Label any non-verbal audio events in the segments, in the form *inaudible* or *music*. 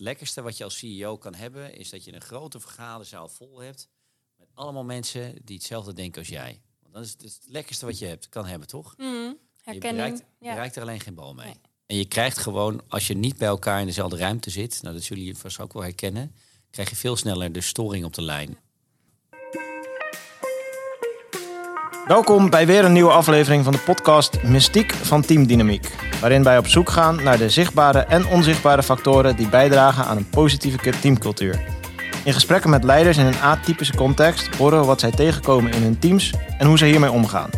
lekkerste wat je als CEO kan hebben, is dat je een grote vergaderzaal vol hebt. Met allemaal mensen die hetzelfde denken als jij. Want dat is het, het lekkerste wat je hebt, kan hebben, toch? Mm, Je herkenning. bereikt, je ja. bereikt er alleen geen bal mee. Nee. En je krijgt gewoon, als je niet bij elkaar in dezelfde ruimte zit, nou dat zullen jullie vast ook wel herkennen, krijg je veel sneller de storing op de lijn. Welkom bij weer een nieuwe aflevering van de podcast Mystiek van Team Dynamiek. Waarin wij op zoek gaan naar de zichtbare en onzichtbare factoren die bijdragen aan een positieve teamcultuur. In gesprekken met leiders in een atypische context horen we wat zij tegenkomen in hun teams en hoe ze hiermee omgaan.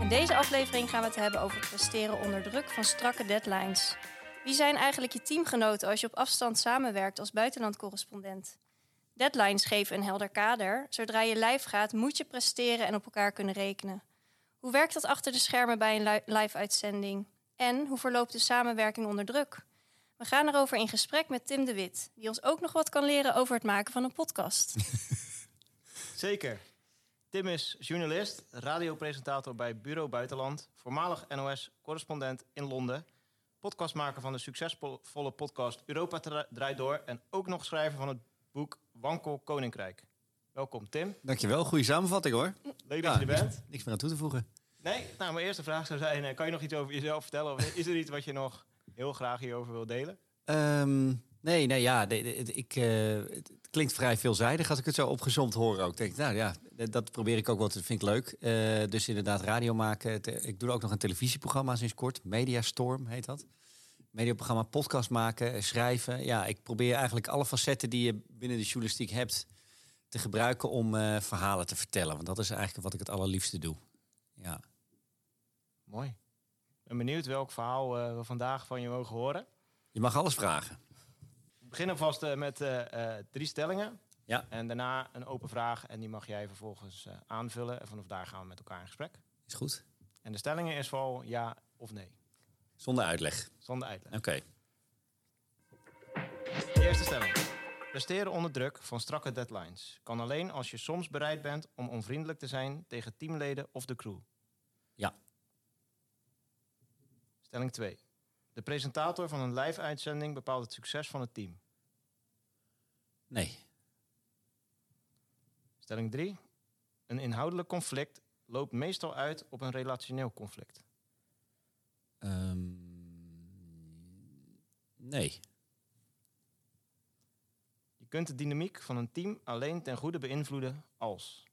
In deze aflevering gaan we het hebben over presteren onder druk van strakke deadlines. Wie zijn eigenlijk je teamgenoten als je op afstand samenwerkt als buitenlandcorrespondent? Deadlines geven een helder kader. Zodra je lijf gaat, moet je presteren en op elkaar kunnen rekenen. Hoe werkt dat achter de schermen bij een li- live-uitzending? En hoe verloopt de samenwerking onder druk? We gaan erover in gesprek met Tim de Wit, die ons ook nog wat kan leren over het maken van een podcast. *laughs* Zeker. Tim is journalist, radiopresentator bij Bureau Buitenland, voormalig NOS-correspondent in Londen, podcastmaker van de succesvolle podcast Europa Dra- Draait Door en ook nog schrijver van het boek Wankel Koninkrijk. Welkom Tim, Dankjewel, goede samenvatting hoor. leuk dat je er bent. Niks meer aan toe te voegen. Nee, nou mijn eerste vraag zou zijn, eh, kan je nog iets over jezelf vertellen? Of is er iets wat je nog heel graag hierover wil delen? Ehm, nee, nee, ja, de- de- de- ik, eh, het klinkt vrij veelzijdig als ik het zo opgezomd hoor ook. Denk, nou ja, dat- probeer ik ook wel, dat vind ik leuk. Eh, dus inderdaad, radio maken. Ik doe ook nog een televisieprogramma sinds kort. Mediastorm heet dat. Mediaprogramma, podcast maken, eh, schrijven. Ja, ik probeer eigenlijk alle facetten die je binnen de journalistiek hebt te gebruiken om eh, verhalen te vertellen. Want dat is eigenlijk wat ik het allerliefste doe. Ja. Mooi. Ik ben benieuwd welk verhaal eh, we vandaag van je mogen horen. Je mag alles vragen. We beginnen vast met drie stellingen. Ja. En daarna een open vraag en die mag jij vervolgens aanvullen. En vanaf daar gaan we met elkaar in gesprek. Is goed? En de stellingen is vooral ja of nee. Zonder uitleg. Zonder uitleg. Oké. Eerste stelling. Presteren onder druk van strakke deadlines kan alleen als je soms bereid bent om onvriendelijk te zijn tegen teamleden of de crew. Ja. Stelling 2. De presentator van een live-uitzending bepaalt het succes van het team. Nee. Stelling 3. Een inhoudelijk conflict loopt meestal uit op een relationeel conflict. Ehm, nee. Je kunt de dynamiek van een team alleen ten goede beïnvloeden als.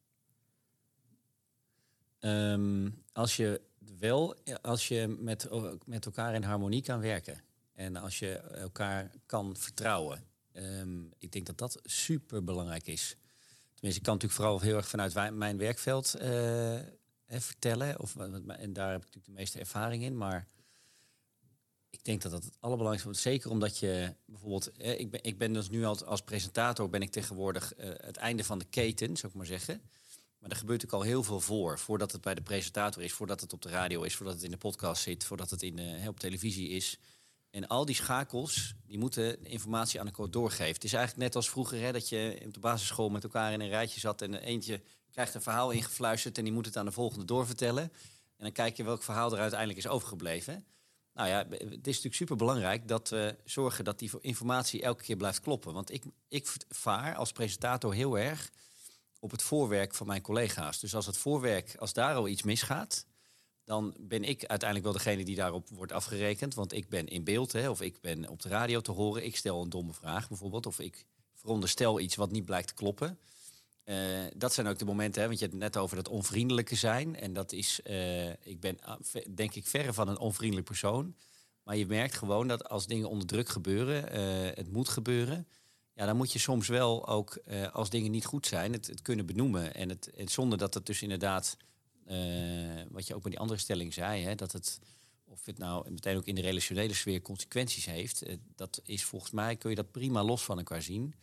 Ehm, als je wel, als je met, met elkaar in harmonie kan werken en als je elkaar kan vertrouwen. Ehm, ik denk dat dat super belangrijk is. Tenminste, ik kan natuurlijk vooral heel erg vanuit mijn werkveld hè, vertellen. Of, en daar heb ik natuurlijk de meeste ervaring in. Maar ik denk dat dat het allerbelangrijkste is. Zeker omdat je bijvoorbeeld... ik, ben, ik ben dus nu als, als presentator ben ik tegenwoordig eh, het einde van de keten, zou ik maar zeggen. Maar er gebeurt natuurlijk al heel veel voor. Voordat het bij de presentator is, voordat het op de radio is, voordat het in de podcast zit, voordat het in, eh, op televisie is. En al die schakels, die moeten informatie aan elkaar doorgeven. Het is eigenlijk net als vroeger, hè, dat je op de basisschool met elkaar in een rijtje zat en eentje krijgt een verhaal ingefluisterd en die moet het aan de volgende doorvertellen. En dan kijk je welk verhaal er uiteindelijk is overgebleven. Nou ja, het is natuurlijk super belangrijk dat we zorgen dat die informatie elke keer blijft kloppen. Want ik, ik vaar als presentator heel erg op het voorwerk van mijn collega's. Dus als het voorwerk, als daar al iets misgaat, dan ben ik uiteindelijk wel degene die daarop wordt afgerekend. Want ik ben in beeld, hè, of ik ben op de radio te horen. Ik stel een domme vraag bijvoorbeeld, of ik veronderstel iets wat niet blijkt te kloppen. Eh, dat zijn ook de momenten, hè, want je hebt het net over dat onvriendelijke zijn. En dat is, eh, ik ben ah, denk ik verre van een onvriendelijk persoon. Maar je merkt gewoon dat als dingen onder druk gebeuren, eh, het moet gebeuren. Ja, dan moet je soms wel ook, als dingen niet goed zijn, het, het kunnen benoemen. En, het, zonder dat het dus inderdaad, wat je ook met die andere stelling zei, hè, dat het, of het nou meteen ook in de relationele sfeer consequenties heeft, dat is volgens mij, kun je dat prima los van elkaar zien.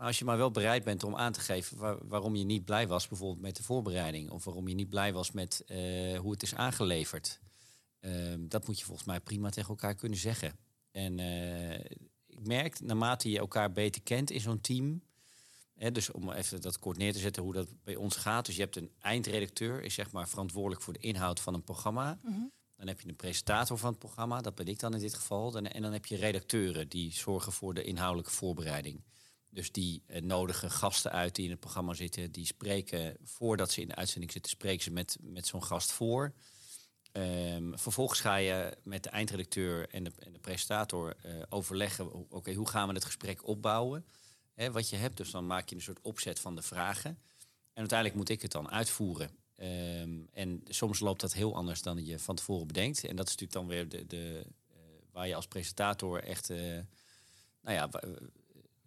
Maar als je maar wel bereid bent om aan te geven waar- waarom je niet blij was, bijvoorbeeld met de voorbereiding, of waarom je niet blij was met eh, hoe het is aangeleverd, ehm, dat moet je volgens mij prima tegen elkaar kunnen zeggen. En eh, ik merk, naarmate je elkaar beter kent in zo'n team, hè, dus om even dat kort neer te zetten hoe dat bij ons gaat. Dus je hebt een eindredacteur, is zeg maar verantwoordelijk voor de inhoud van een programma. Mhm. Dan heb je een presentator van het programma, dat ben ik dan in dit geval. En dan heb je redacteuren die zorgen voor de inhoudelijke voorbereiding. Dus die eh, nodigen gasten uit die in het programma zitten. Die spreken, voordat ze in de uitzending zitten, spreken ze met, met zo'n gast voor. Ehm, vervolgens ga je met de eindredacteur en de, en de presentator eh, overleggen... oké, hoe gaan we het gesprek opbouwen? Wat je hebt, dus dan maak je een soort opzet van de vragen. En uiteindelijk moet ik het dan uitvoeren. Ehm, en soms loopt dat heel anders dan je van tevoren bedenkt. En dat is natuurlijk dan weer de, de, eh, waar je als presentator echt... nou ja,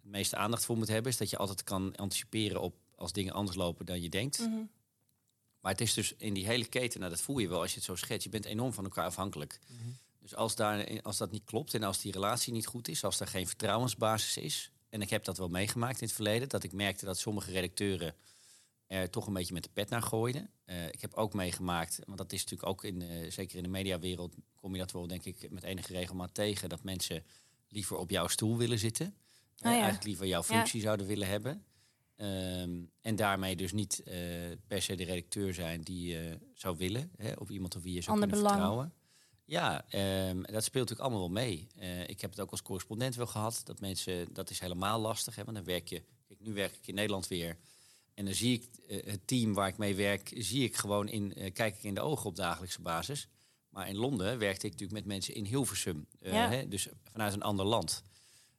het meeste aandacht voor moet hebben... is dat je altijd kan anticiperen op als dingen anders lopen dan je denkt. Mhm. Maar het is dus in die hele keten, nou, dat voel je wel als je het zo schetst. Je bent enorm van elkaar afhankelijk. Dus als, daar, als dat niet klopt en als die relatie niet goed is, als er geen vertrouwensbasis is. En ik heb dat wel meegemaakt in het verleden, dat ik merkte dat sommige redacteuren er toch een beetje met de pet naar gooiden. Eh, ik heb ook meegemaakt, want dat is natuurlijk ook in, eh, zeker in de mediawereld, kom je dat wel denk ik met enige regelmaat tegen, dat mensen liever op jouw stoel willen zitten. Eh, ja. Eigenlijk liever jouw functie zouden willen hebben. Ehm, en daarmee dus niet eh, per se de redacteur zijn die je zou willen. Hè, of iemand op wie je zou Ander kunnen belang. vertrouwen. Ja, ehm, dat speelt natuurlijk allemaal wel mee. Eh, ik heb het ook als correspondent wel gehad. Dat mensen, dat is helemaal lastig. Hè, want dan werk je. Kijk, nu werk ik in Nederland weer. En dan zie ik eh, het team waar ik mee werk, zie ik gewoon in, eh, kijk ik in de ogen op dagelijkse basis. Maar in Londen werkte ik natuurlijk met mensen in Hilversum. eh, Ja. hè, dus vanuit een ander land.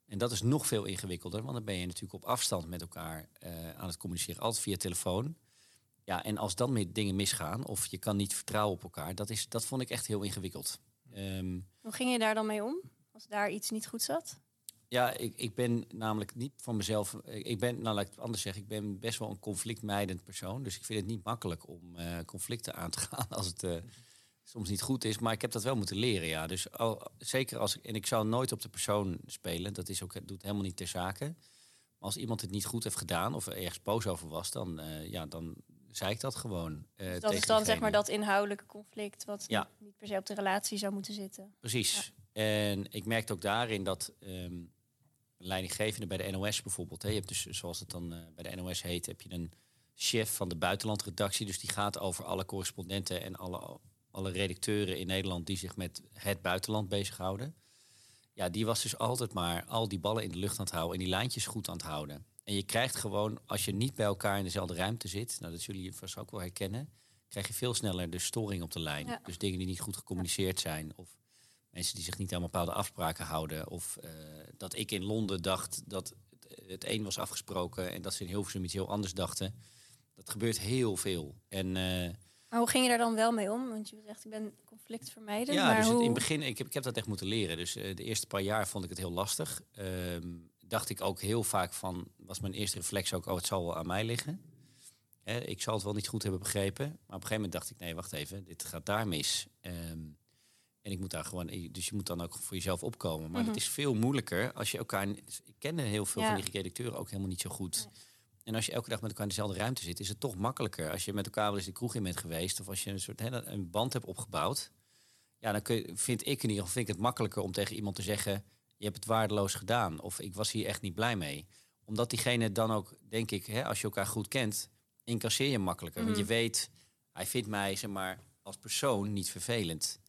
En dat is nog veel ingewikkelder, want dan ben je natuurlijk op afstand met elkaar eh, aan het communiceren, altijd via telefoon. Ja, en als dan meer dingen misgaan of je kan niet vertrouwen op elkaar, dat, is, dat vond ik echt heel ingewikkeld. Ehm, Hoe ging je daar dan mee om? Als daar iets niet goed zat? ja, ik, ik ben namelijk niet van mezelf. Ik ben, nou laat ik het anders zeggen, ik ben best wel een conflictmijdend persoon. Dus ik vind het niet makkelijk om eh, conflicten aan te gaan *laughs* als het eh, soms niet goed is. Maar ik heb dat wel moeten leren, ja. Dus al, zeker als ik. En ik zou nooit op de persoon spelen. Dat is ook, doet helemaal niet ter zake. Maar als iemand het niet goed heeft gedaan of er ergens boos over was, dan, eh, ja, dan zei ik dat gewoon. eh, Dus dat is dan zeg maar dat inhoudelijke conflict... wat Ja. niet per se op de relatie zou moeten zitten. Precies. En ik merkte ook daarin dat ehm leidinggevende bij de NOS bijvoorbeeld, hè, je hebt dus zoals het dan eh, bij de NOS heet, heb je een chef van de buitenlandredactie. Dus die gaat over alle correspondenten en alle, alle redacteuren in Nederland die zich met het buitenland bezighouden. Ja, die was dus altijd maar al die ballen in de lucht aan het houden en die lijntjes goed aan het houden. En je krijgt gewoon, als je niet bij elkaar in dezelfde ruimte zit, nou dat zullen jullie vast ook wel herkennen, krijg je veel sneller de storing op de lijn. Ja. Dus dingen die niet goed gecommuniceerd zijn of mensen die zich niet aan bepaalde afspraken houden. Of eh, dat ik in Londen dacht dat het, het een was afgesproken en dat ze in Hilversum iets heel anders dachten. Dat gebeurt heel veel. En eh, Maar hoe ging je daar dan wel mee om? Want je zegt, ik ben conflictvermijdend. ja, maar dus het, in het begin, ik heb, ik heb dat echt moeten leren. Dus eh, de eerste paar jaar vond ik het heel lastig. Ehm, dacht ik ook heel vaak van, was mijn eerste reflex ook, oh, het zal wel aan mij liggen. Hè, ik zal het wel niet goed hebben begrepen. Maar op een gegeven moment dacht ik, nee, wacht even, dit gaat daar mis. Ehm, en ik moet daar gewoon, dus je moet dan ook voor jezelf opkomen. Maar Mhm. het is veel moeilijker als je elkaar. Ik ken heel veel Ja. van die redacteuren ook helemaal niet zo goed. En als je elke dag met elkaar in dezelfde ruimte zit, is het toch makkelijker. Als je met elkaar wel eens de kroeg in bent geweest, of als je een soort een band hebt opgebouwd. Ja, dan kun je, vind ik in ieder geval vind ik het makkelijker om tegen iemand te zeggen: Je hebt het waardeloos gedaan. Of ik was hier echt niet blij mee. Omdat diegene dan ook, denk ik, als je elkaar goed kent, incasseer je makkelijker. Want je Mhm. weet, hij vindt mij zeg maar, als persoon niet vervelend.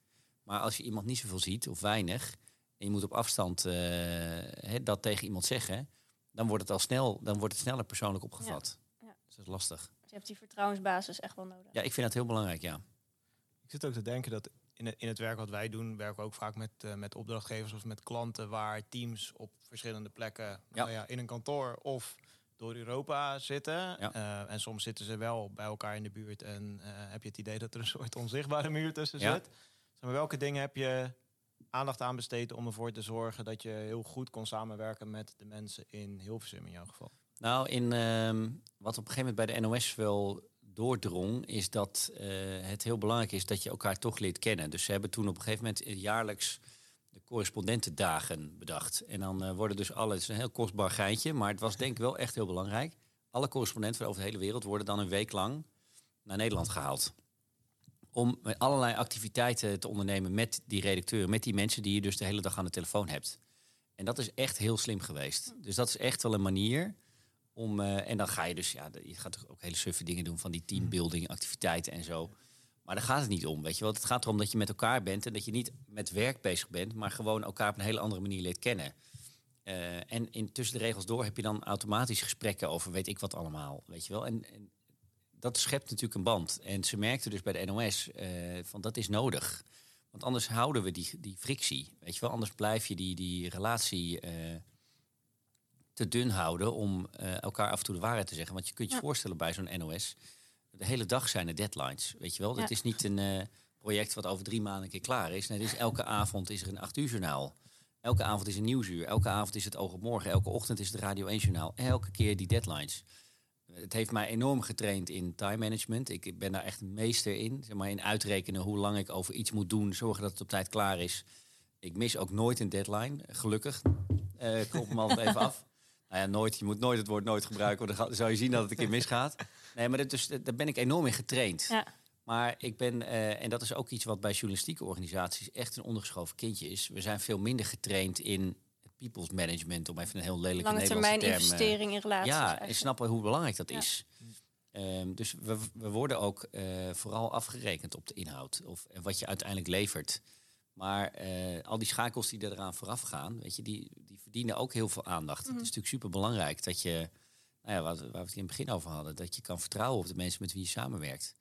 Maar als je iemand niet zoveel ziet of weinig, en je moet op afstand eh, dat tegen iemand zeggen, dan wordt het al snel, dan wordt het sneller persoonlijk opgevat. Ja. Ja. Dus dat is lastig. Dus je hebt die vertrouwensbasis echt wel nodig. Ja, ik vind dat heel belangrijk, ja. Ik zit ook te denken dat in het, in het werk wat wij doen, werken we ook vaak met, eh, met opdrachtgevers of met klanten waar teams op verschillende plekken nou ja, in een kantoor of door Europa zitten. Ja. Eh, en soms zitten ze wel bij elkaar in de buurt en eh, heb je het idee dat er een soort onzichtbare muur tussen Ja. zit. Zeg maar, welke dingen heb je aandacht aan besteed om ervoor te zorgen dat je heel goed kon samenwerken met de mensen in Hilversum in jouw geval? Nou, in, ehm, wat op een gegeven moment bij de NOS wel doordrong, is dat eh, het heel belangrijk is dat je elkaar toch leert kennen. Dus ze hebben toen op een gegeven moment eh, jaarlijks de correspondentendagen bedacht. En dan eh, worden dus alle, het is een heel kostbaar geintje, maar het was denk ik wel echt heel belangrijk. Alle correspondenten van over de hele wereld worden dan een week lang naar Nederland gehaald. Om allerlei activiteiten te ondernemen met die redacteuren, met die mensen die je dus de hele dag aan de telefoon hebt. En dat is echt heel slim geweest. Dus dat is echt wel een manier om. eh, en dan ga je dus, ja, je gaat ook hele suffe dingen doen van die teambuilding activiteiten en zo. Maar daar gaat het niet om, weet je wel. Het gaat erom dat je met elkaar bent en dat je niet met werk bezig bent, maar gewoon elkaar op een hele andere manier leert kennen. Uh, en in tussen de regels door heb je dan automatisch gesprekken over weet ik wat allemaal, weet je wel. En, en dat schept natuurlijk een band. En ze merkten dus bij de NOS uh, van dat is nodig. Want anders houden we die, die frictie, weet je wel. Anders blijf je die, die relatie uh, te dun houden om elkaar af en toe de waarheid te zeggen. Want je kunt je ja. voorstellen bij zo'n NOS, de hele dag zijn er deadlines, weet je wel. Ja. Dat is niet een project wat over drie maanden een keer klaar is. Nee, is elke *laughs* avond is er een acht uur journaal. Elke avond is een nieuwsuur. Elke avond is het oog op morgen. Elke ochtend is het Radio 1 journaal. Elke keer die deadlines. Het heeft mij enorm getraind in time management. Ik ben daar echt een meester in. Zeg maar in uitrekenen hoe lang ik over iets moet doen. Zorgen dat het op tijd klaar is. Ik mis ook nooit een deadline, gelukkig. Uh, ik klop hem altijd even af. *laughs* Nou ja, nooit. Je moet nooit het woord nooit gebruiken. Want dan zou je zien dat het een keer misgaat. Nee, maar dat, dus, daar ben ik enorm in getraind. Ja. Maar ik ben, uh, en dat is ook iets wat bij journalistieke organisaties echt een ondergeschoven kindje is. We zijn veel minder getraind in people's management, om even een heel lelijke Lange termijn term, investering in relaties. Ja, en snappen hoe belangrijk dat is. Um, dus we, we worden ook uh, vooral afgerekend op de inhoud of en wat je uiteindelijk levert. Maar uh, al die schakels die eraan vooraf gaan, weet je, die, die verdienen ook heel veel aandacht. Mm -hmm. Het is natuurlijk super belangrijk dat je, nou ja, wat, waar we het in het begin over hadden, dat je kan vertrouwen op de mensen met wie je samenwerkt.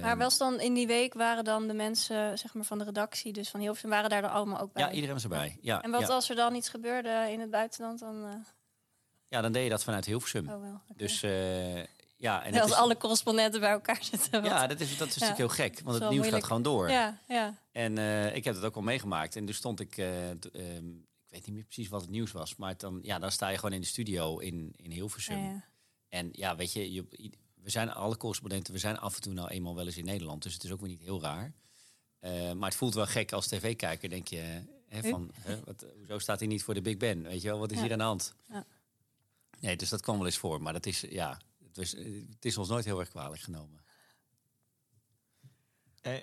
Maar was dan in die week waren dan de mensen zeg maar, van de redactie, dus van Hilversum, waren daar dan allemaal ook bij? Ja, iedereen was erbij. Ja, en wat ja. als er dan iets gebeurde in het buitenland? Dan, uh... Ja, dan deed je dat vanuit Hilversum. Oh, wel. Okay. Dus uh, ja, en als is... alle correspondenten bij elkaar zitten. Ja, dat is, dat is ja. natuurlijk heel gek, want het nieuws moeilijk. gaat gewoon door. Ja, ja. En uh, ik heb het ook al meegemaakt. En dus stond ik, um, ik weet niet meer precies wat het nieuws was, maar dan, ja, dan sta je gewoon in de studio in, in Hilversum. Ja, en ja, weet je, je we zijn alle correspondenten, we zijn af en toe nou eenmaal wel eens in Nederland. Dus het is ook weer niet heel raar. Uh, maar het voelt wel gek als tv-kijker, denk je. Hè, van, hè, wat, hoezo staat hij niet voor de Big Ben? Weet je wel, wat is ja. hier aan de hand? Ja. Nee, dus dat kwam wel eens voor. Maar dat is, ja, het, was, het is ons nooit heel erg kwalijk genomen. Eh,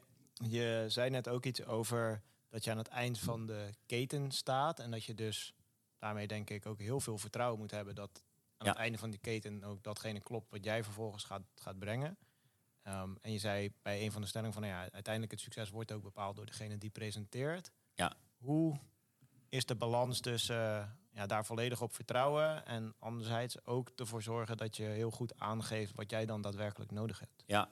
je zei net ook iets over dat je aan het eind van de keten staat. En dat je dus daarmee denk ik ook heel veel vertrouwen moet hebben dat aan ja. het einde van die keten ook datgene klopt wat jij vervolgens gaat, gaat brengen. Um, en je zei bij een van de stellingen van nou ja, uiteindelijk het succes wordt ook bepaald door degene die presenteert. Ja. Hoe is de balans tussen uh, ja, daar volledig op vertrouwen en anderzijds ook ervoor zorgen dat je heel goed aangeeft wat jij dan daadwerkelijk nodig hebt? Ja.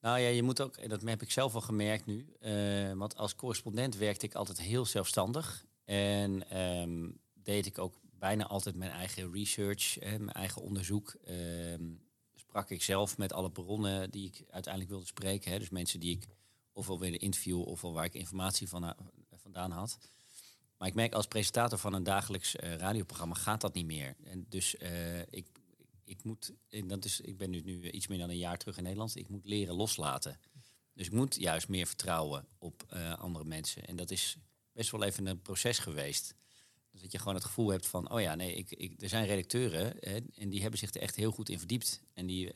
Nou ja, je moet ook, dat heb ik zelf al gemerkt nu, uh, want als correspondent werkte ik altijd heel zelfstandig en um, deed ik ook bijna altijd mijn eigen research, hè, mijn eigen onderzoek. Uh, sprak ik zelf met alle bronnen die ik uiteindelijk wilde spreken. Hè, dus mensen die ik ofwel wilde interviewen ofwel waar ik informatie van, uh, vandaan had. Maar ik merk als presentator van een dagelijks uh, radioprogramma gaat dat niet meer. En dus uh, ik, ik moet, en dat is, ik ben nu, nu iets meer dan een jaar terug in Nederland. Ik moet leren loslaten. Dus ik moet juist meer vertrouwen op andere mensen. En dat is best wel even een proces geweest. Dus dat je gewoon het gevoel hebt van, oh ja, nee, ik, ik, er zijn redacteuren hè, en die hebben zich er echt heel goed in verdiept. En die,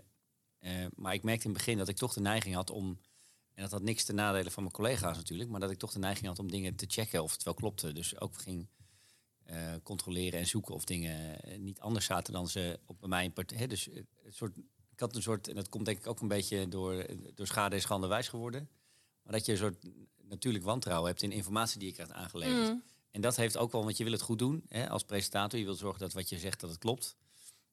uh, maar ik merkte in het begin dat ik toch de neiging had om, en dat had niks te nadelen van mijn collega's natuurlijk, maar dat ik toch de neiging had om dingen te checken of het wel klopte. Dus ook ging uh, controleren en zoeken of dingen niet anders zaten dan ze op bij mij. Hè, dus het soort, ik had een soort, en dat komt denk ik ook een beetje door, door schade en schande wijs geworden, maar dat je een soort natuurlijk wantrouwen hebt in informatie die je krijgt aangeleverd. Mm. En dat heeft ook wel, want je wil het goed doen hè, als presentator. Je wil zorgen dat wat je zegt, dat het klopt.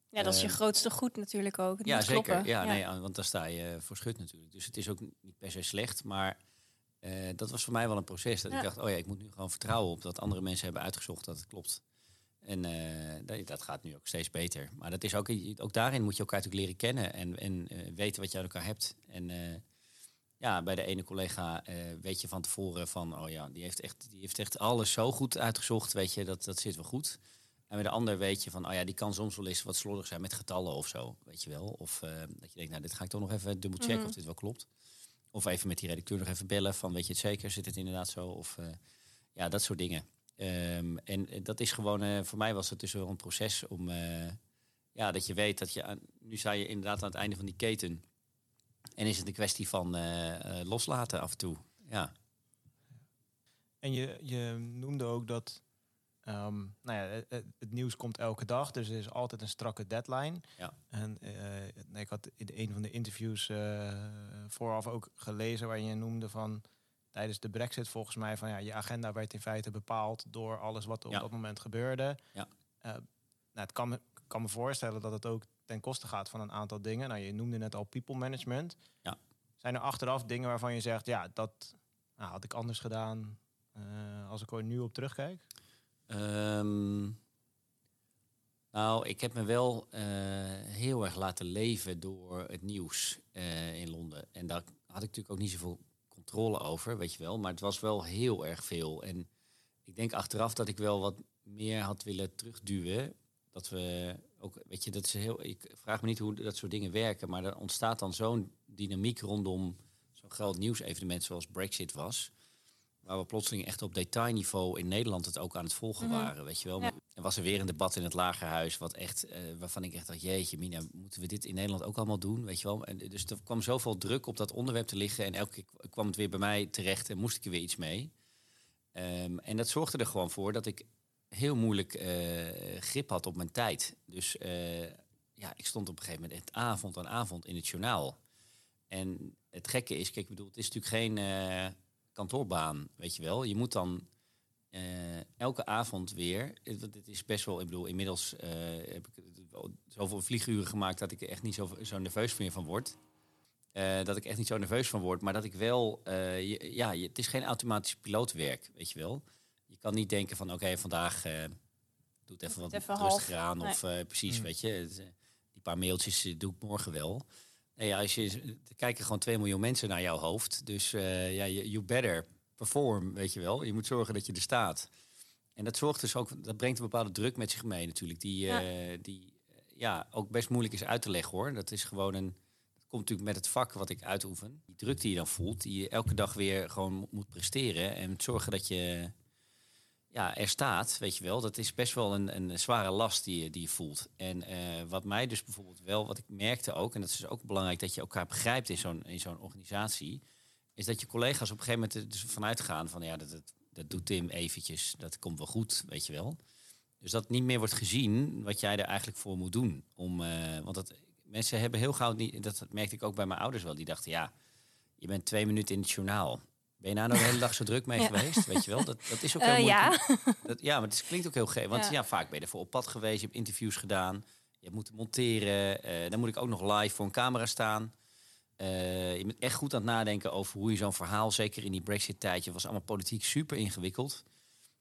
Ja, dat is je uh, grootste goed natuurlijk ook. Het ja, zeker. Kloppen. Ja, ja. Nee, want daar sta je voor schut natuurlijk. Dus het is ook niet per se slecht. Maar uh, dat was voor mij wel een proces. Dat ja. ik dacht, oh ja, ik moet nu gewoon vertrouwen op dat andere mensen hebben uitgezocht dat het klopt. En uh, dat gaat nu ook steeds beter. Maar dat is ook, ook daarin moet je elkaar natuurlijk leren kennen en, en weten wat je aan elkaar hebt. En ja, bij de ene collega uh, weet je van tevoren van, oh ja, die heeft, echt, die heeft echt alles zo goed uitgezocht, weet je, dat, dat zit wel goed. En bij de ander weet je van, oh ja, die kan soms wel eens wat slordig zijn met getallen of zo, weet je wel. Of uh, dat je denkt, nou, dit ga ik toch nog even dubbel checken mm -hmm. of dit wel klopt. Of even met die redacteur nog even bellen van, weet je het zeker, zit het inderdaad zo? Of uh, ja, dat soort dingen. Um, en dat is gewoon, voor mij was het dus wel een proces om, ja, dat je weet dat je, aan, nu sta je inderdaad aan het einde van die keten en is het een kwestie van uh, uh, loslaten af en toe. Ja. En je, je noemde ook dat Ehm, nou ja, het, het nieuws komt elke dag, dus er is altijd een strakke deadline. Ja. En eh, ik had in een van de interviews eh, vooraf ook gelezen waar je noemde van tijdens de brexit volgens mij van ja, je agenda werd in feite bepaald door alles wat er Ja. op dat moment gebeurde. Ja. Eh, nou, het kan me, kan me voorstellen dat het ook ten koste gaat van een aantal dingen. Nou, je noemde net al people management. Ja. Zijn er achteraf dingen waarvan je zegt, ja, dat nou, had ik anders gedaan eh, als ik er nu op terugkijk? Ehm, nou, ik heb me wel eh, heel erg laten leven door het nieuws eh, in Londen. En daar had ik natuurlijk ook niet zoveel controle over, weet je wel. Maar het was wel heel erg veel. En ik denk achteraf dat ik wel wat meer had willen terugduwen. Dat we ook, weet je, dat is heel. Ik vraag me niet hoe dat soort dingen werken, maar er ontstaat dan zo'n dynamiek rondom zo'n groot nieuwsevenement zoals Brexit was. Waar we plotseling echt op detailniveau in Nederland het ook aan het volgen Mhm. waren, weet je wel. Ja. Er was er weer een debat in het lagerhuis, wat echt, eh, waarvan ik echt dacht, jeetje, Mina, moeten we dit in Nederland ook allemaal doen, weet je wel? En dus er kwam zoveel druk op dat onderwerp te liggen en elke keer kwam het weer bij mij terecht en moest ik er weer iets mee. Ehm, en dat zorgde er gewoon voor dat ik heel moeilijk eh, grip had op mijn tijd. Dus eh, ja, ik stond op een gegeven moment avond aan avond in het journaal. En het gekke is, kijk, ik bedoel, het is natuurlijk geen eh, kantoorbaan, weet je wel. Je moet dan elke avond weer. Het, het is best wel, ik bedoel, inmiddels heb ik zoveel vlieguren gemaakt dat ik er echt niet zo, zo nerveus meer van word. Dat ik echt niet zo nerveus van word, maar dat ik wel, ja, het is geen automatisch pilootwerk, weet je wel. Je kan niet denken van, oké, vandaag eh doe het even wat even rustiger half. aan. Of eh, precies, Mm. weet je, eh, die paar mailtjes doe ik morgen wel. Nee, ja, als je, er kijken gewoon 2 miljoen mensen naar jouw hoofd. Dus eh, ja, you better perform, weet je wel. Je moet zorgen dat je er staat. En dat zorgt dus ook, dat brengt een bepaalde druk met zich mee natuurlijk. Die, Ja. eh, die ja, ook best moeilijk is uit te leggen hoor. Dat is gewoon een. Dat komt natuurlijk met het vak wat ik uitoefen. Die druk die je dan voelt, die je elke dag weer gewoon mo- moet presteren. En moet zorgen dat je ja, er staat, weet je wel. Dat is best wel een, een zware last die je, die je voelt. En eh, wat mij dus bijvoorbeeld wel, wat ik merkte ook, en dat is dus ook belangrijk dat je elkaar begrijpt in zo'n, in zo'n organisatie, is dat je collega's op een gegeven moment dus vanuit gaan van ja, dat, dat, dat doet Tim eventjes, dat komt wel goed, weet je wel. Dus dat niet meer wordt gezien wat jij er eigenlijk voor moet doen. Om, eh, want dat, mensen hebben heel gauw niet, dat merkte ik ook bij mijn ouders wel, die dachten ja, je bent twee minuten in het journaal. Ben je nou de hele dag zo druk mee Ja. geweest? Weet je wel? Dat, dat is ook Eh, heel moeilijk. ja. *laughs* Dat, ja, maar het klinkt ook heel gek. Want Ja. ja. vaak ben je ervoor op pad geweest. Je hebt interviews gedaan. Je hebt moeten monteren. eh, dan moet ik ook nog live voor een camera staan. Eh, je bent echt goed aan het nadenken over hoe je zo'n verhaal... zeker in die Brexit-tijdje... was allemaal politiek super ingewikkeld.